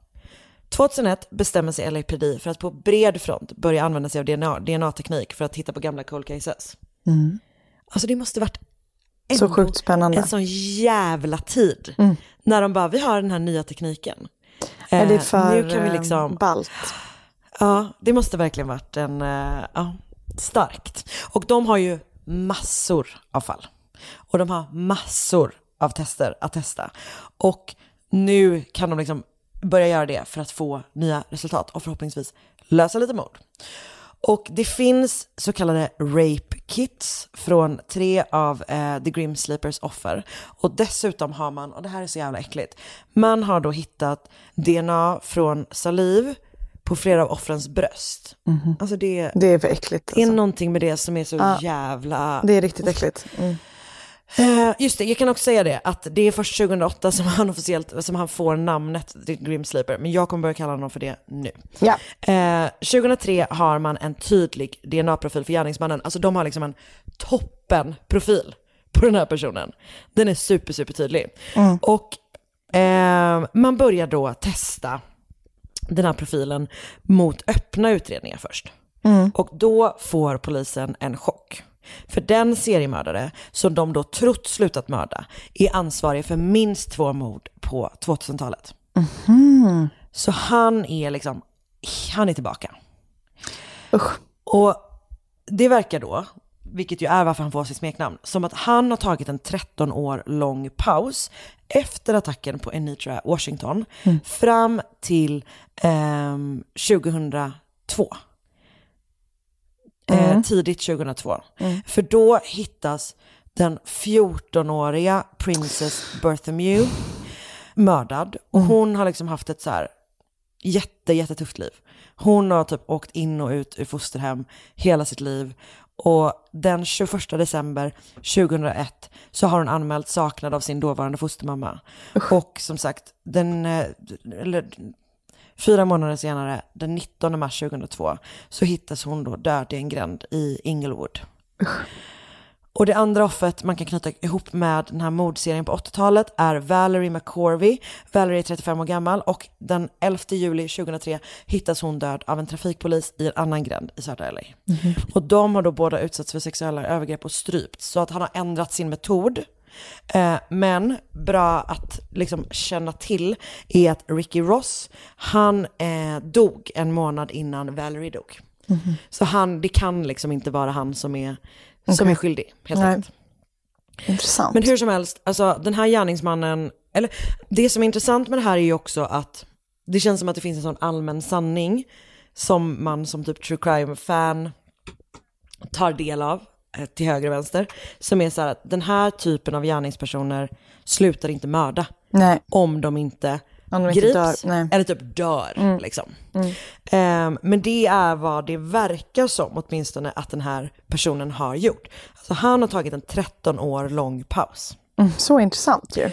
2001 bestämmer sig LAPD för att på bred front börja använda sig av DNA, DNA-teknik för att hitta på gamla cold cases. Alltså det måste varit Så ändå sjukt spännande. en sån jävla tid. När de bara, vi har den här nya tekniken. Är det Eh, för nu kan vi eh, liksom, ballt? Ja, det måste verkligen varit en, eh, ja, starkt. Och de har ju massor av fall. Och de har massor av tester att testa. Och nu kan de liksom börja göra det för att få nya resultat och förhoppningsvis lösa lite mord. Och det finns så kallade rape kits från tre av eh, The Grim Sleepers offer. Och dessutom har man, och det här är så jävla äckligt, man har då hittat DNA från saliv på flera av offrens bröst. Alltså det, Det är för äckligt. det är Alltså. någonting med det som är så Ja. jävla... Det är riktigt äckligt. Mm. Eh, just det, jag kan också säga det, att det är först 2008 som han officiellt, som han får namnet The Grim Sleeper, men jag kommer börja kalla honom för det nu. Ja. Eh, 2003 har man en tydlig DNA-profil för gärningsmannen, alltså de har liksom en toppen-profil på den här personen. Den är super, super tydlig. Och eh, man börjar då testa den här profilen mot öppna utredningar först. Mm. Och då får polisen en chock. För den seriemördare som de då trott slutat mörda är ansvarig för minst två mord på 2000-talet. Mhm. Så han är liksom, han är tillbaka. Och det verkar då, vilket ju är varför han får sitt smeknamn, som att han har tagit en 13 år lång paus efter attacken på Anitra Washington fram till ehm, 2002. Eh, Mm. tidigt 2002. Mm. För då hittas den 14-åriga Princess Berthamew mördad. Och hon har liksom haft ett så här jätte, jättetufft liv. Hon har typ åkt in och ut ur fosterhem hela sitt liv. Och den 21 december 2001 så har hon anmält saknad av sin dåvarande fostermamma. Och som sagt, den, eh, eller, fyra månader senare, den 19 mars 2002, så hittas hon då död i en gränd i Inglewood. Och det andra offret man kan knyta ihop med den här mordserien på 80-talet är Valerie McCorvey. Valerie är 35 år gammal och den 11 juli 2003 hittas hon död av en trafikpolis i en annan gränd i södra LA. Och de har då båda utsatts för sexuella övergrepp och strypts. Så att han har ändrat sin metod. Eh, men bra att liksom känna till är att Ricky Ross, han eh, dog en månad innan Valerie dog. Så han, det kan liksom inte vara han som är, som Okej. är skyldig helt enkelt. Intressant. Men hur som helst, alltså den här gärningsmannen, eller det som är intressant med det här är ju också att det känns som att det finns en sån allmän sanning som man som typ true crime-fan tar del av till höger och vänster. Som är så här att den här typen av gärningspersoner slutar inte mörda. Nej. Om de inte Om de grips dör, eller typ dör. Mm. Liksom. Mm. Ehm, men det är vad det verkar som åtminstone att den här personen har gjort. Alltså han har tagit en 13 år lång paus. Mm, så intressant ju.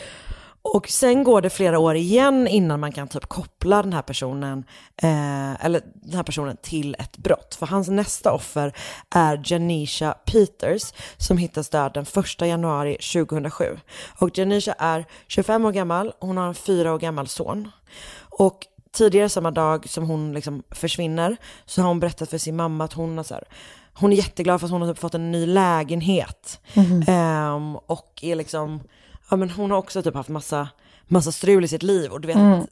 Och sen går det flera år igen innan man kan typ koppla den här personen, eh, eller den här personen till ett brott. För hans nästa offer är Janisha Peters som hittas död den 1 januari 2007. Och Janisha är 25 år gammal, hon har en fyra år gammal son. Och tidigare samma dag som hon liksom försvinner så har hon berättat för sin mamma att hon har så här, hon är jätteglad för att hon har typ fått en ny lägenhet. Mhm. Ehm, och är liksom, ja men hon har också typ haft massa, massa strul i sitt liv. Och du vet, Mm,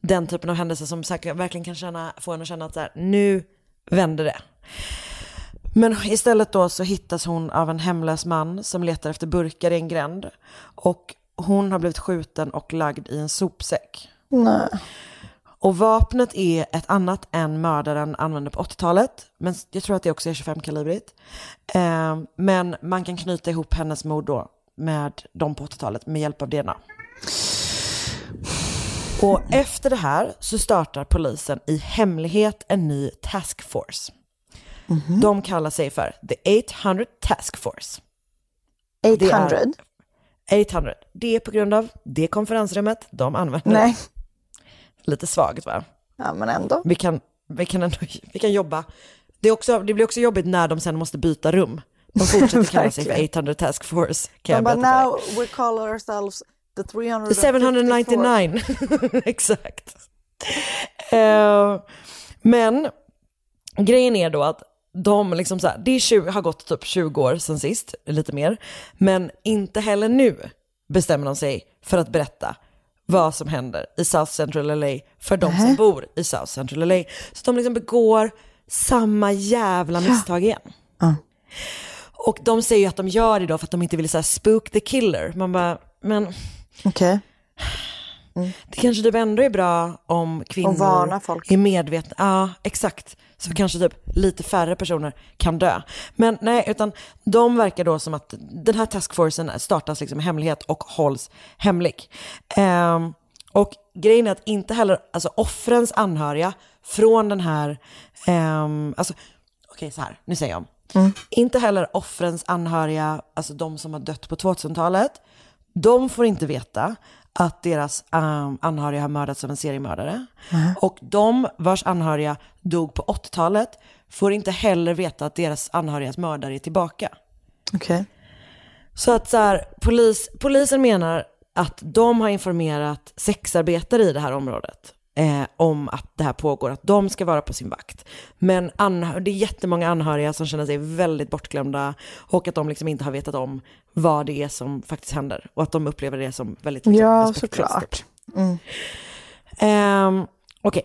den typen av händelser som säkert verkligen kan känna, få en att känna att så här, nu vänder det. Men istället då så hittas hon av en hemlös man som letar efter burkar i en gränd. Och hon har blivit skjuten och lagd i en sopsäck. Nej. Och vapnet är ett annat än mördaren använde på 80-talet. Men jag tror att det också är 25-kalibrigt. Eh, men man kan knyta ihop hennes mord då med de på 80-talet med hjälp av DNA. Och efter det här så startar polisen i hemlighet en ny task force. De kallar sig för The 800 Task Force. Det är- 800? 800. Det är på grund av det konferensrummet de använder. Nej. Lite svagt va? Ja, men ändå. Vi kan, vi kan, ändå, vi kan jobba. Det, är också, det blir också jobbigt när de sen måste byta rum. De fortsätter <laughs> kalla sig för Verkligen. 800 Task Force. Kan De jag bara, now we call ourselves the 300 The 799. Exakt. Eh, men grejen är då att de liksom så här, det är 20, har gått typ 20 år sedan sist, lite mer. Men inte heller nu bestämmer de sig för att berätta vad som händer i South Central LA för de som bor i South Central LA. Så de liksom begår samma jävla misstag igen. Och de säger ju att de gör det då för att de inte vill säga spook the killer. Man bara, men Okej. det kanske typ ändå är bra om kvinnor är medvetna. Ja, exakt. Så kanske typ lite färre personer kan dö. Men nej, utan de verkar då som att den här taskforcen startas liksom hemlighet och hålls hemlig. Ehm, och grejen är att inte heller, alltså offrens anhöriga från den här, ehm, alltså okej så här, nu säger jag om. Mm. Inte heller offrens anhöriga, alltså de som har dött på 2000-talet, de får inte veta att deras um, anhöriga har mördats av en seriemördare. Och de vars anhöriga dog på 80-talet får inte heller veta att deras anhörigas mördare är tillbaka. Okej. Så att så här, polis, polisen menar att de har informerat sexarbetare i det här området eh, om att det här pågår, att de ska vara på sin vakt. Men det är jättemånga anhöriga som känner sig väldigt bortglömda och att de liksom inte har vetat om vad det är som faktiskt händer och att de upplever det som väldigt liksom, Ja, såklart. Mm. Ehm, Okej,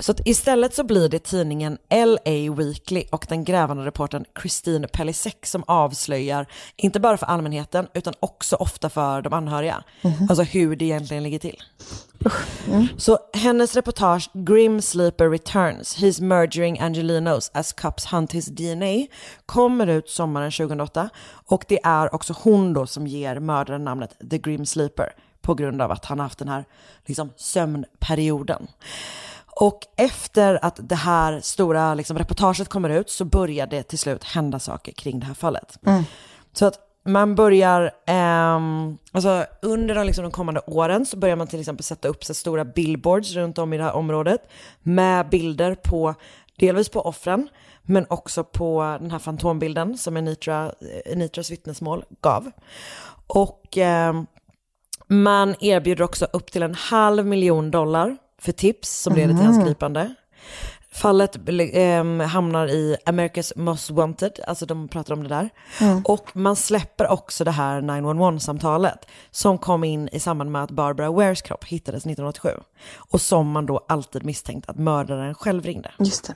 så istället så blir det tidningen LA Weekly och den grävande reportern Christine Pellisek som avslöjar, inte bara för allmänheten utan också ofta för de anhöriga, alltså hur det egentligen ligger till. Så hennes reportage Grim Sleeper Returns, He's Murdering Angelinos as Cops Hunt His DNA kommer ut sommaren 2008 och det är också hon då som ger mördaren namnet The Grim Sleeper på grund av att han har haft den här liksom, sömnperioden. Och efter att det här stora liksom, reportaget kommer ut så börjar det till slut hända saker kring det här fallet. Så att man börjar, ehm, alltså under de, liksom, de kommande åren så börjar man till exempel sätta upp så stora billboards runt om i det här området med bilder på, delvis på offren, men också på den här fantombilden som Anitra, Anitras vittnesmål gav. Och ehm, man erbjuder också upp till en halv miljon dollar för tips som leder till hans gripande. Fallet eh, hamnar i America's Most Wanted, alltså de pratar om det där. Mm. Och man släpper också det här 911-samtalet som kom in i samband med att Barbara Wares kropp hittades 1987. Och som man då alltid misstänkt att mördaren själv ringde. Just det.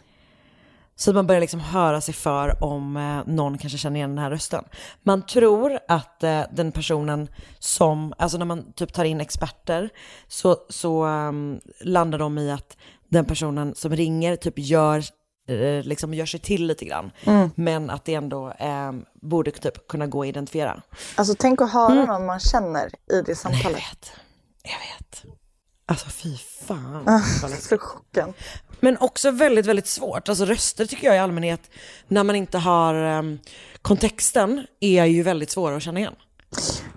Så man börjar liksom höra sig för om eh, någon kanske känner igen den här rösten. Man tror att eh, den personen som, alltså när man typ tar in experter så, så ehm, landar de i att den personen som ringer typ gör, eh, liksom gör sig till lite grann. Mm. Men att det ändå ehm, borde typ kunna gå att identifiera. Alltså tänk att höra Mm. någon man känner i det samtalet. Alltså fy fan. Ah, vad läskigt. så chocken. Men också väldigt, väldigt svårt. Alltså röster tycker jag i allmänhet, när man inte har ehm, kontexten, är ju väldigt svåra att känna igen.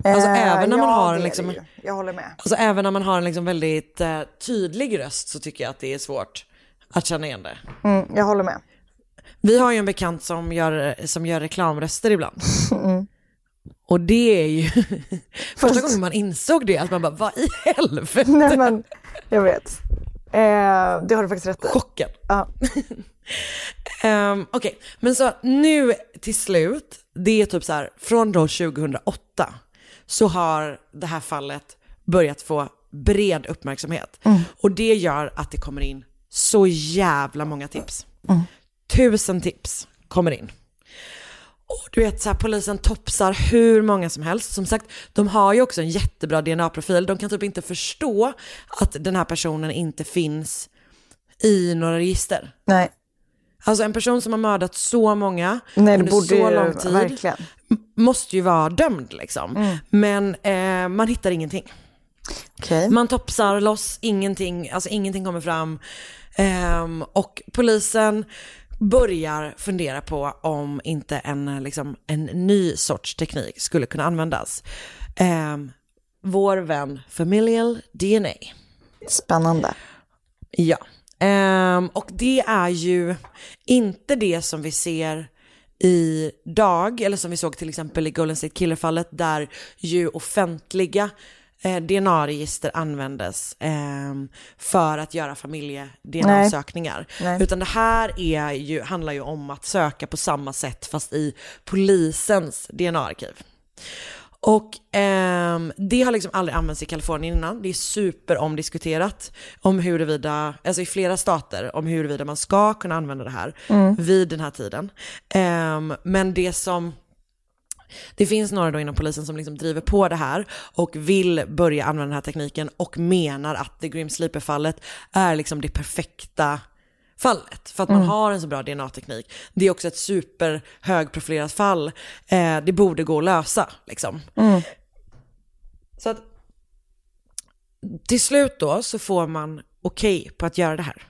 Alltså Eh, även när man ja, har det en liksom. Jag håller med. alltså även när man har en liksom väldigt eh, tydlig röst så tycker jag att det är svårt att känna igen det. Mm, jag håller med. Vi har ju en bekant som gör, som gör reklamröster ibland. <laughs> Mm. Och det är ju <laughs> första gången man insåg det, att man bara, vad i helvete? Nej men, jag vet. Eh, det har du faktiskt rätt i. Chocken. Ja. <laughs> Ehm, Okej, men så nu till slut, det är typ så här, från då 2008 så har det här fallet börjat få bred uppmärksamhet. Mm. Och det gör att det kommer in så jävla många tips. Mm. Tusen tips kommer in. Och du vet så här, polisen topsar hur många som helst. Som sagt, de har ju också en jättebra DNA-profil. De kan typ inte förstå att den här personen inte finns i några register. Nej. Alltså en person som har mördat så många Nej, under borde så lång tid verkligen. måste ju vara dömd liksom. Mm. Men eh, man hittar ingenting. Okej. Man topsar loss, ingenting, alltså ingenting kommer fram. Ehm, och polisen börjar fundera på om inte en, eh, liksom, en ny sorts teknik skulle kunna användas. Ehm, vår vän Familial DNA. Spännande. Ja, Ehm, och det är ju inte det som vi ser idag, eller som vi såg till exempel i Golden State Killer-fallet, där ju offentliga eh, DNA-register användes ehm, för att göra familje-DNA-sökningar. Utan det här är ju, handlar ju om att söka på samma sätt fast i polisens DNA-arkiv. Och ehm, det har liksom aldrig använts i Kalifornien innan. Det är superomdiskuterat om huruvida, alltså i flera stater, om huruvida man ska kunna använda det här Mm. vid den här tiden. Ehm, men det som, det finns några då inom polisen som liksom driver på det här och vill börja använda den här tekniken och menar att The Grim Sleeper-fallet är liksom det perfekta fallet för att man Mm. har en så bra DNA-teknik. Det är också ett superhögprofilerat fall. Eh, det borde gå att lösa liksom. Mm. Så att till slut då så får man okej på att göra det här.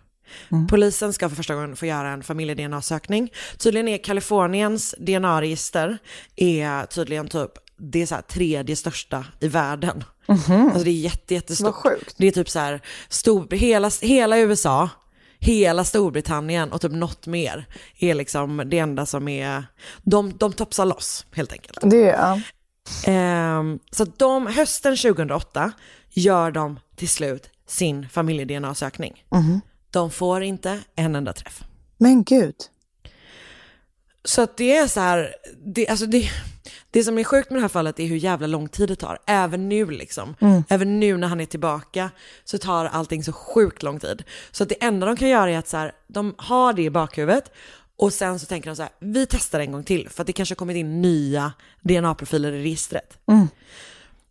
Polisen ska för första gången få göra en familje-DNA-sökning. Tydligen är Kaliforniens DNA-register är tydligen typ det är så tredje största i världen. Mhm. Alltså det är jätte, jättestort. Vad sjukt. Det är typ så här, stor, hela, hela USA, hela Storbritannien och typ något mer är liksom det enda som är, de, de topsar loss helt enkelt. Det är. Ehm, så de, hösten 2008 gör de till slut sin familje-DNA-sökning. Mhm. De får inte en enda träff. Men gud. Så att det är så här, det, alltså det, det som är sjukt med det här fallet är hur jävla lång tid det tar. Även nu liksom. Mm. Även nu när han är tillbaka så tar allting så sjukt lång tid. Så att det enda de kan göra är att så här, de har det i bakhuvudet och sen så tänker de så här, vi testar en gång till för att det kanske har kommit in nya DNA-profiler i registret. Mm.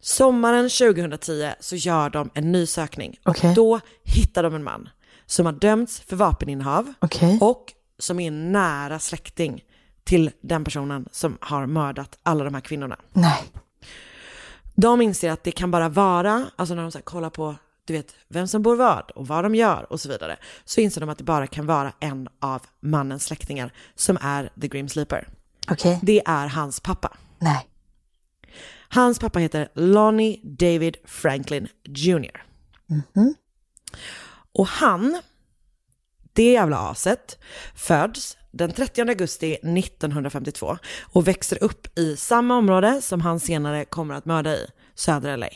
Sommaren 2010 så gör de en ny sökning. Okej. Och då hittar de en man som har dömts för vapeninnehav Okej. och som är nära släkting till den personen som har mördat alla de här kvinnorna. Nej. De inser att det kan bara vara, alltså när de så kollar på du vet, vem som bor vad och vad de gör och så vidare, så inser de att det bara kan vara en av mannens släktingar som är The Grim Sleeper. Okej. Det är hans pappa. Nej. Hans pappa heter Lonnie David Franklin Jr. Mhm. Och han, det jävla aset, föds den 30 augusti 1952 och växer upp i samma område som han senare kommer att mörda i, södra LA.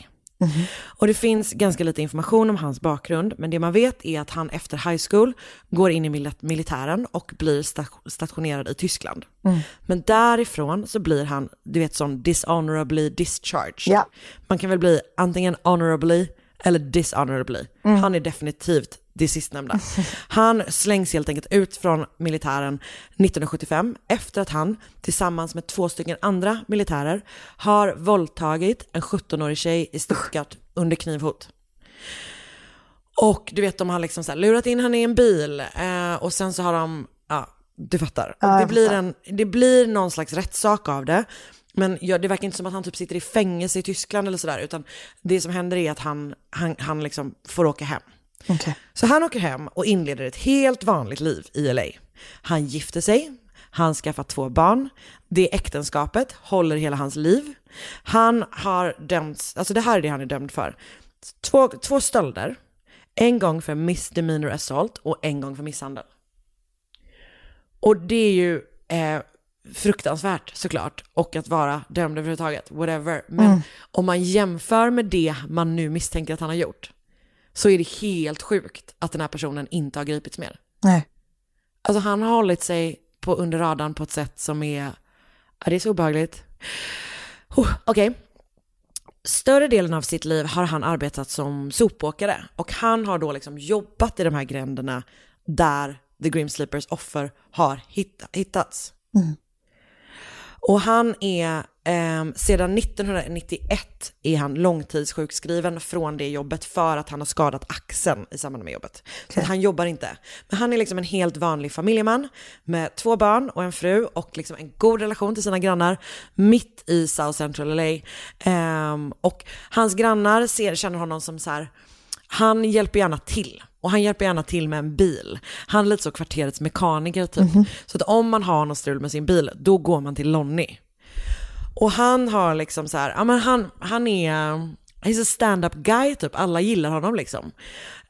Och det finns ganska lite information om hans bakgrund, men det man vet är att han efter high school går in i mil- militären och blir sta- stationerad i Tyskland. Mm. Men därifrån så blir han, du vet sån dishonorably discharged. Ja. Man kan väl bli antingen honorably eller dishonorably. Mm. Han är definitivt det sistnämnda. <laughs> Han slängs helt enkelt ut från militären 1975 efter att han tillsammans med två stycken andra militärer har våldtagit en 17-årig tjej i Stuttgart under knivhot. Och du vet, de har liksom så lurat in henne i en bil eh, och sen så har de, ja, du fattar. Jag det, blir fattar. en, det blir någon slags rättssak av det. Men ja, det verkar inte som att han typ sitter i fängelse i Tyskland eller sådär, utan det som händer är att han, han, han liksom får åka hem. Okej. Så han åker hem och inleder ett helt vanligt liv i LA. Han gifter sig, han skaffar två barn, det äktenskapet håller hela hans liv. Han har dömts, alltså det här är det han är dömd för. Två, två stölder, en gång för misdemeanor assault och en gång för misshandel. Och det är ju eh, fruktansvärt såklart, och att vara dömd överhuvudtaget, whatever. Men Mm. om man jämför med det man nu misstänker att han har gjort, så är det helt sjukt att den här personen inte har gripits mer. Nej. Alltså han har hållit sig på under radarn på ett sätt som är, ja, det är så obehagligt. Oh, Okej. Större delen av sitt liv har han arbetat som sopåkare och han har då liksom jobbat i de här gränderna där The Grim Sleepers offer har hitt- hittats. Mm. Och han är, ehm, sedan 1991 är han långtidssjukskriven från det jobbet för att han har skadat axeln i samband med jobbet. Så att han jobbar inte. Men han är liksom en helt vanlig familjeman med två barn och en fru och liksom en god relation till sina grannar mitt i South Central LA. Ehm, och hans grannar ser, känner honom som så här, han hjälper gärna till. Och han hjälper gärna till med en bil. Han är lite så kvarterets mekaniker typ. Så att om man har något strul med sin bil, då går man till Lonnie. Och han har liksom så här, ja men han, han är, he's a stand-up guy typ, alla gillar honom liksom.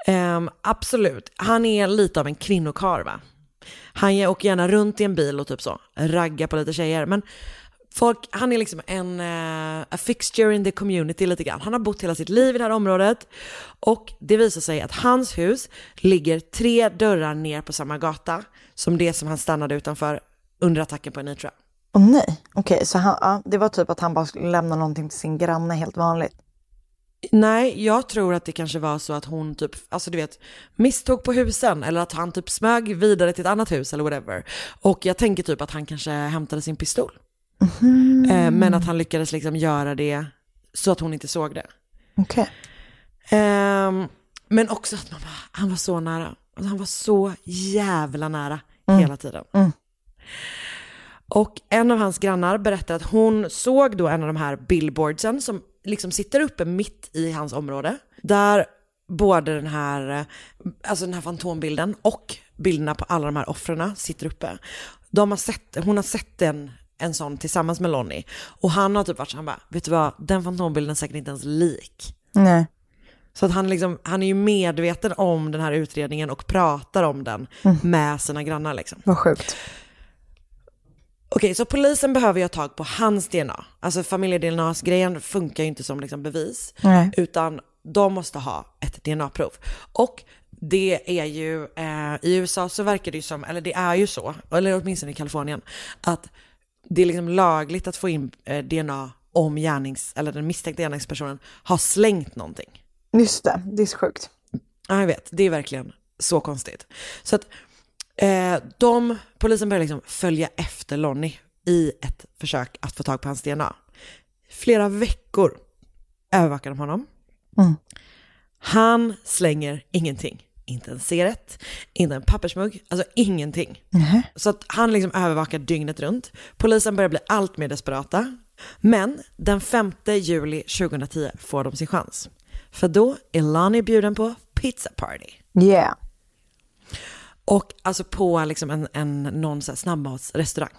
Ehm, absolut, han är lite av en kvinnokarl va. Han åker gärna runt i en bil och typ så, raggar på lite tjejer. Men folk, han är liksom en eh, a fixture in the community lite grann. Han har bott hela sitt liv i det här området och det visar sig att hans hus ligger tre dörrar ner på samma gata som det som han stannade utanför under attacken på Anitra. Åh nej. Okej, så han, ja, det var typ att han bara skulle lämna någonting till sin granne helt vanligt. Nej, jag tror att det kanske var så att hon typ, alltså du vet, misstog på husen eller att han typ smög vidare till ett annat hus eller whatever. Och jag tänker typ att han kanske hämtade sin pistol. Eh, men att han lyckades liksom göra det så att hon inte såg det. Okej. Ehm, men också att man bara, han var så nära. Alltså, han var så jävla nära Mm. hela tiden. Mm. Och en av hans grannar berättar att hon såg då en av de här billboardsen som liksom sitter uppe mitt i hans område. Där både den här, eh, alltså den här fantombilden och bilderna på alla de här offren sitter uppe. De har sett, hon har sett en, en sån tillsammans med Lonnie. Och han har typ varit så han bara, vet du vad, den fantombilden är säkert inte ens lik. Nej. Så att han, liksom, han är ju medveten om den här utredningen och pratar om den Mm. med sina grannar liksom. Vad sjukt. Okej, så polisen behöver ju ha tag på hans DNA. Alltså familje-DNA-grejen funkar ju inte som liksom bevis. Nej. Utan de måste ha ett DNA-prov. Och det är ju, eh, i USA så verkar det ju som, eller det är ju så, eller åtminstone i Kalifornien, att det är liksom lagligt att få in eh, DNA om gärnings, eller den misstänkta gärningspersonen har slängt någonting. Just det, det är så sjukt. Ja, jag vet. Det är verkligen så konstigt. Så att eh, de, polisen börjar liksom följa efter Lonnie i ett försök att få tag på hans DNA. Flera veckor övervakar de honom. Mm. Han slänger ingenting. Inte en cigarett, inte en pappersmugg, alltså ingenting. Mhm. Så att han liksom övervakar dygnet runt. Polisen börjar bli allt mer desperata. Men den 5 juli 2010 får de sin chans. För då är Lonnie bjuden på pizza party. Yeah. Och alltså på liksom en, en någon så snabbmatsrestaurang.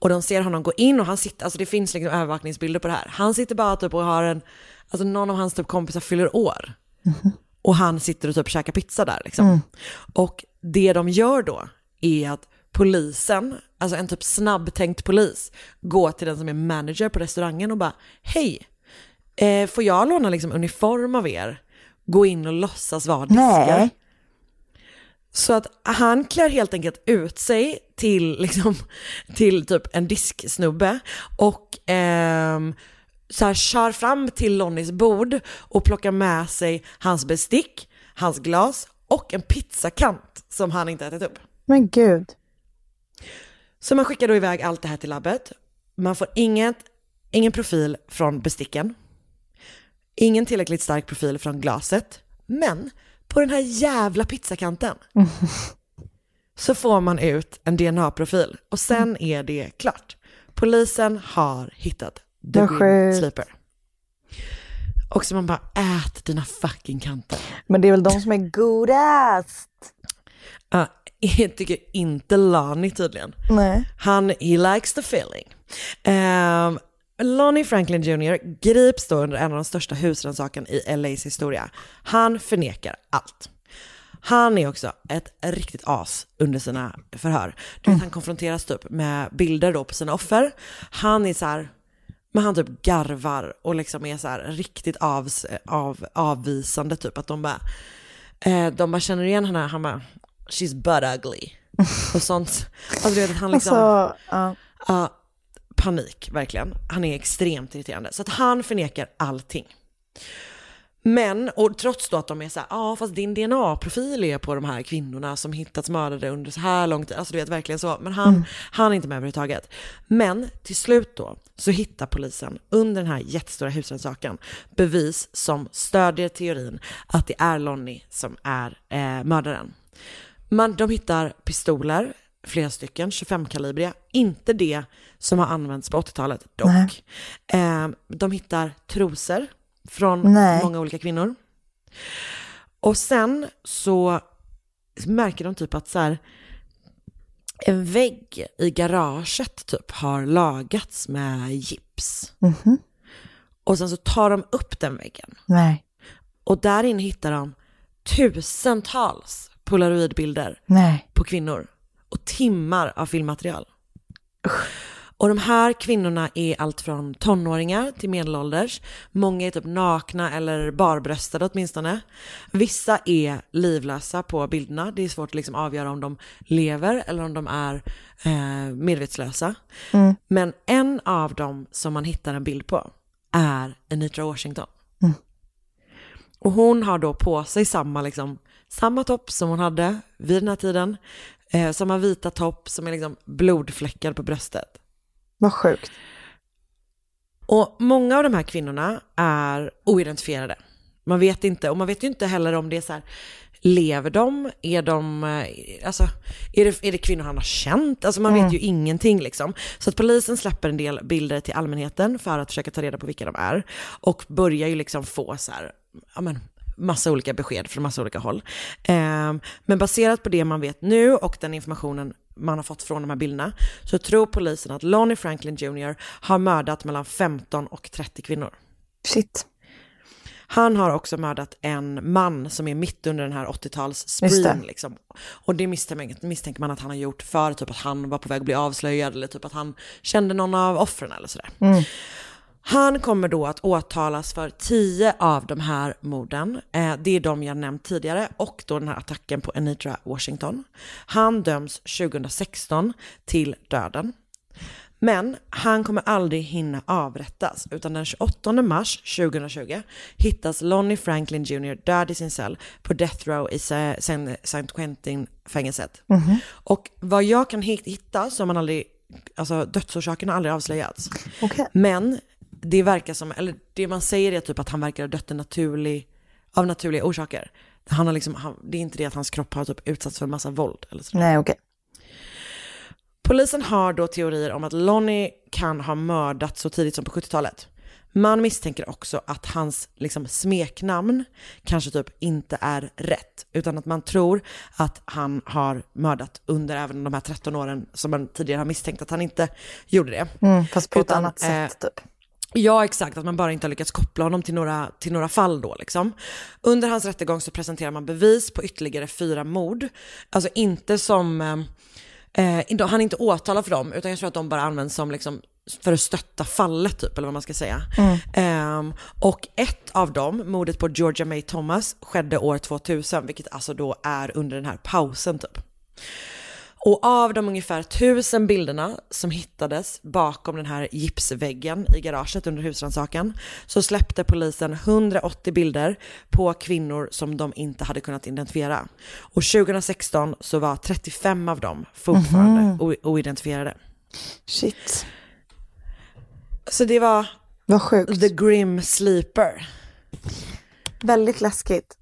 Och de ser honom gå in och han sitter, alltså det finns liksom övervakningsbilder på det här. Han sitter bara typ och har en, alltså någon av hans typ kompisar fyller år. Och han sitter och typ käkar pizza där liksom. Mm. Och det de gör då är att polisen, alltså en typ snabbtänkt polis, går till den som är manager på restaurangen och bara hej, eh, får jag låna liksom uniform av er? Gå in och låtsas vara diskar. Nej. Så att han klär helt enkelt ut sig till, liksom, till typ en disksnubbe och ehm, så här kör fram till Lonnies bord och plockar med sig hans bestick, hans glas och en pizzakant som han inte ätit upp. Men gud. Så man skickar då iväg allt det här till labbet. Man får inget, ingen profil från besticken. Ingen tillräckligt stark profil från glaset. Men på den här jävla pizzakanten <laughs> så får man ut en DNA-profil och sen är det klart. Polisen har hittat the green sleeper. Och så man bara, ät dina fucking kanter. Men det är väl de som är godast? <laughs> Uh, jag tycker inte Lani tydligen. Nej. Han, he likes the feeling. Um, Lonnie Franklin Jr. grips då under en av de största husrannsakan i LAs historia. Han förnekar allt. Han är också ett riktigt as under sina förhör. Du vet, han konfronteras typ med bilder då på sina offer. Han är så här, men han typ garvar och liksom är så här riktigt avs, av, avvisande typ. Att de bara, eh, de bara känner igen henne, han bara, she's butt ugly. <laughs> Och sånt. Alltså du vet att han liksom, Alltså, ja. Ja, panik, verkligen. Han är extremt irriterande. Så att han förnekar allting. Men, och trots då att de är så ja fast din DNA-profil är på de här kvinnorna som hittats mördade under så här lång tid, alltså du vet verkligen så, men han, han är inte med överhuvudtaget. Men till slut då så hittar polisen under den här jättestora husrannsakan bevis som stödjer teorin att det är Lonnie som är eh, mördaren. Man, de hittar pistoler, flera stycken, 25-kalibriga. Inte det som har använts på 80-talet dock. Eh, de hittar trosor från Nej. många olika kvinnor. Och sen så märker de typ att så här, en vägg i garaget typ har lagats med gips. Mhm. Och sen så tar de upp den väggen. Nej. Och där inne hittar de tusentals polaroidbilder Nej. på kvinnor och timmar av filmmaterial. Och de här kvinnorna är allt från tonåringar till medelålders. Många är typ nakna eller barbröstade åtminstone. Vissa är livlösa på bilderna. Det är svårt att liksom avgöra om de lever eller om de är eh, medvetslösa. Mm. Men en av dem som man hittar en bild på är Anitra Washington. Mm. Och hon har då på sig samma, liksom, samma topp som hon hade vid den här tiden. Eh, samma vita topp som är liksom blodfläckad på bröstet. Vad sjukt. Och många av de här kvinnorna är oidentifierade. Man vet inte, och man vet ju inte heller om det är så här, lever de? Är de, eh, alltså, är det, är det kvinnor han har känt? Alltså man Mm. vet ju ingenting liksom. Så att polisen släpper en del bilder till allmänheten för att försöka ta reda på vilka de är. Och börjar ju liksom få så här, ja men, massa olika besked från massa olika håll. Ehm, men baserat på det man vet nu och den informationen man har fått från de här bilderna så tror polisen att Lonnie Franklin Jr. har mördat mellan 15 och 30 kvinnor. Shit. Han har också mördat en man som är mitt under den här 80-tals Just det. spreen liksom. Och det misstänker, misstänker man att han har gjort för typ att han var på väg att bli avslöjad eller typ att han kände någon av offren eller sådär. Mm. Han kommer då att åtalas för tio av de här morden. Eh, det är de jag nämnt tidigare och då den här attacken på Anitra Washington. Han döms 2016 till döden. Men han kommer aldrig hinna avrättas utan den 28 mars 2020 hittas Lonnie Franklin Jr död i sin cell på Death Row i St. Quentin-fängelset. Mhm. Och vad jag kan hit- hitta så har man aldrig, alltså dödsorsaken har aldrig avslöjats. Okej. Men det verkar som, eller det man säger är typ att han verkar ha dött naturlig, av naturliga orsaker. Han har liksom, han, det är inte det att hans kropp har typ utsatts för en massa våld eller så. Nej, okej. Polisen har då teorier om att Lonnie kan ha mördats så tidigt som på 70-talet. Man misstänker också att hans liksom, smeknamn kanske typ inte är rätt, utan att man tror att han har mördat under även de här 13 åren som man tidigare har misstänkt att han inte gjorde det. Mm, fast på ett Utan, annat sätt typ. Ja, exakt. Att man bara inte har lyckats koppla honom till några, till några fall då liksom. Under hans rättegång så presenterar man bevis på ytterligare fyra mord. Alltså inte som, eh, eh, han är inte åtalad för dem, utan jag tror att de bara används som liksom för att stötta fallet typ, eller vad man ska säga. Ehm, och ett av dem, mordet på Georgia May Thomas, skedde år 2000, vilket alltså då är under den här pausen typ. Och av de ungefär tusen bilderna som hittades bakom den här gipsväggen i garaget under husrannsakan så släppte polisen 180 bilder på kvinnor som de inte hade kunnat identifiera. Och 2016 så var 35 av dem fortfarande Mhm. o- oidentifierade. Shit. Så det var Vad sjukt. The Grim Sleeper. Väldigt läskigt.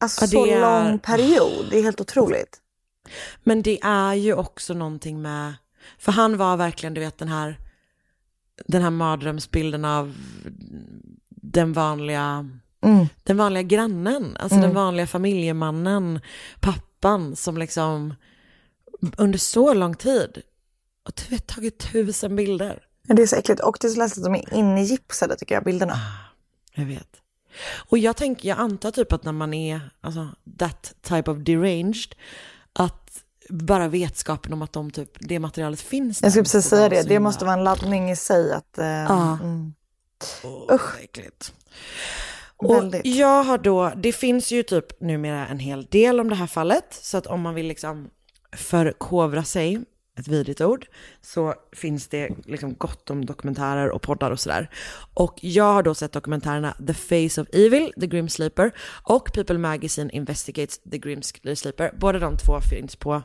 Alltså Ja, det så är- lång period, det är helt otroligt. Men det är ju också någonting med, för han var verkligen, du vet den här, den här mardrömsbilden av den vanliga, Mm. den vanliga grannen, alltså Mm. den vanliga familjemannen, pappan som liksom under så lång tid, och du vet tagit tusen bilder. Det är så äckligt och det är så läskigt att de är inne i gipsade tycker jag, bilderna. Jag vet. Och jag tänker, jag antar typ att när man är, alltså that type of deranged, bara vetskapen om att de typ, det materialet finns Jag skulle där precis säga det, det himla- måste vara en laddning i sig att... Eh, Ja. mm. Usch. Äckligt. Och Väldigt. jag har då, det finns ju typ numera en hel del om det här fallet, så att om man vill liksom förkovra sig, ett vidrigt ord, så finns det liksom gott om dokumentärer och poddar och sådär. Och jag har då sett dokumentärerna The Face of Evil, The Grim Sleeper, och People Magazine Investigates The Grim Sleeper. Båda de två finns på, vad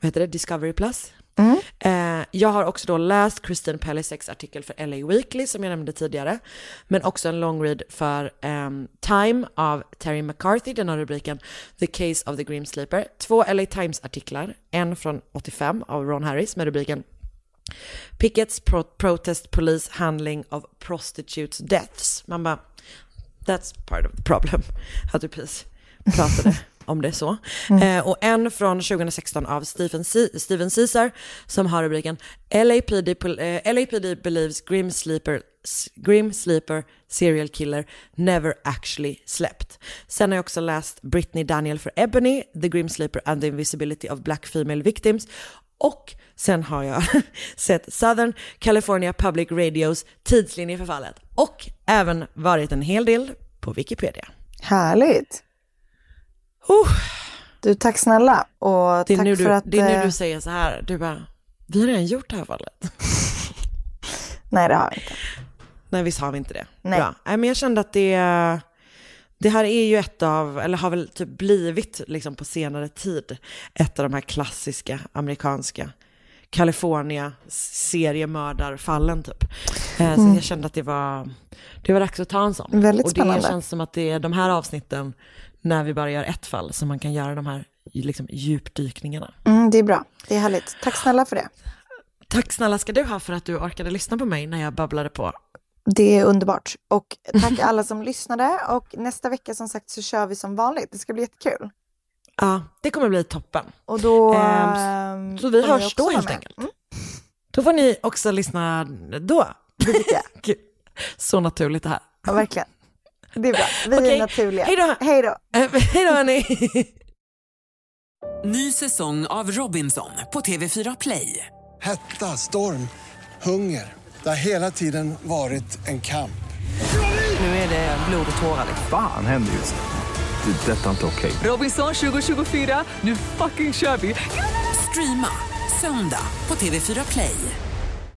heter det, Discovery Plus. Mm. Eh, jag har också då läst Christine Pelliseks artikel för LA Weekly som jag nämnde tidigare. Men också en long read för ehm, Time av Terry McCarthy. Den har rubriken The Case of the Grim Sleeper. Två LA Times-artiklar. En från 85 av Ron Harris med rubriken Pickets pro protest police handling of prostitutes deaths. Man bara, that's part of the problem. <laughs> Att du precis pratade om det så. Eh, och en från 2016 av Stephen, C- Steven Caesar som har rubriken LAPD, eh, LAPD believes Grim Sleeper, Grim Sleeper serial killer never actually slept. Sen har jag också läst Brittany Daniel för Ebony, The Grim Sleeper and the Invisibility of Black Female Victims och sen har jag <laughs> sett Southern California Public Radios tidslinje för fallet och även varit en hel del på Wikipedia. Härligt. Du, tack snälla. Och Det är, tack nu för du, att... det är nu eh, du säger så här, du bara, vi har redan gjort det här fallet. <laughs> Nej, det har vi inte. Nej, visst har vi inte det. Nej. Bra. Nej, men jag kände att det, det här är ju ett av, eller har väl typ blivit liksom på senare tid, ett av de här klassiska amerikanska California seriemördarfallen typ. Eh, Så Mm. jag kände att det var, det var dags att ta en sån. Väldigt Och det spännande. känns som att det är de här avsnitten, när vi bara gör ett fall, som man kan göra de här liksom, djupdykningarna. Mm, det är bra. Det är härligt. Tack snälla för det. Tack snälla ska du ha för att du orkade lyssna på mig när jag babblade på. Det är underbart. Och tack <laughs> alla som lyssnade. Och nästa vecka som sagt så kör vi som vanligt. Det ska bli jättekul. Ja, det kommer bli toppen. Och då... Ehm, ehm, så vi hörs då helt med. enkelt. Då får ni också lyssna då. Det tycker jag. Gud, <laughs> Så naturligt det här. Ja, verkligen. Det är bra. Vi Okej, är naturliga. hej då. Hej då. Hej då hörni. <laughs> Ny säsong av Robinson på TV4 Play. Hetta, storm, hunger. Det har hela tiden varit en kamp. Nu är det blod och tårar. Fan händer just nu. Det. är Detta är inte okej. Robinson 2024, nu fucking kör vi! Streama söndag på TV4 Play.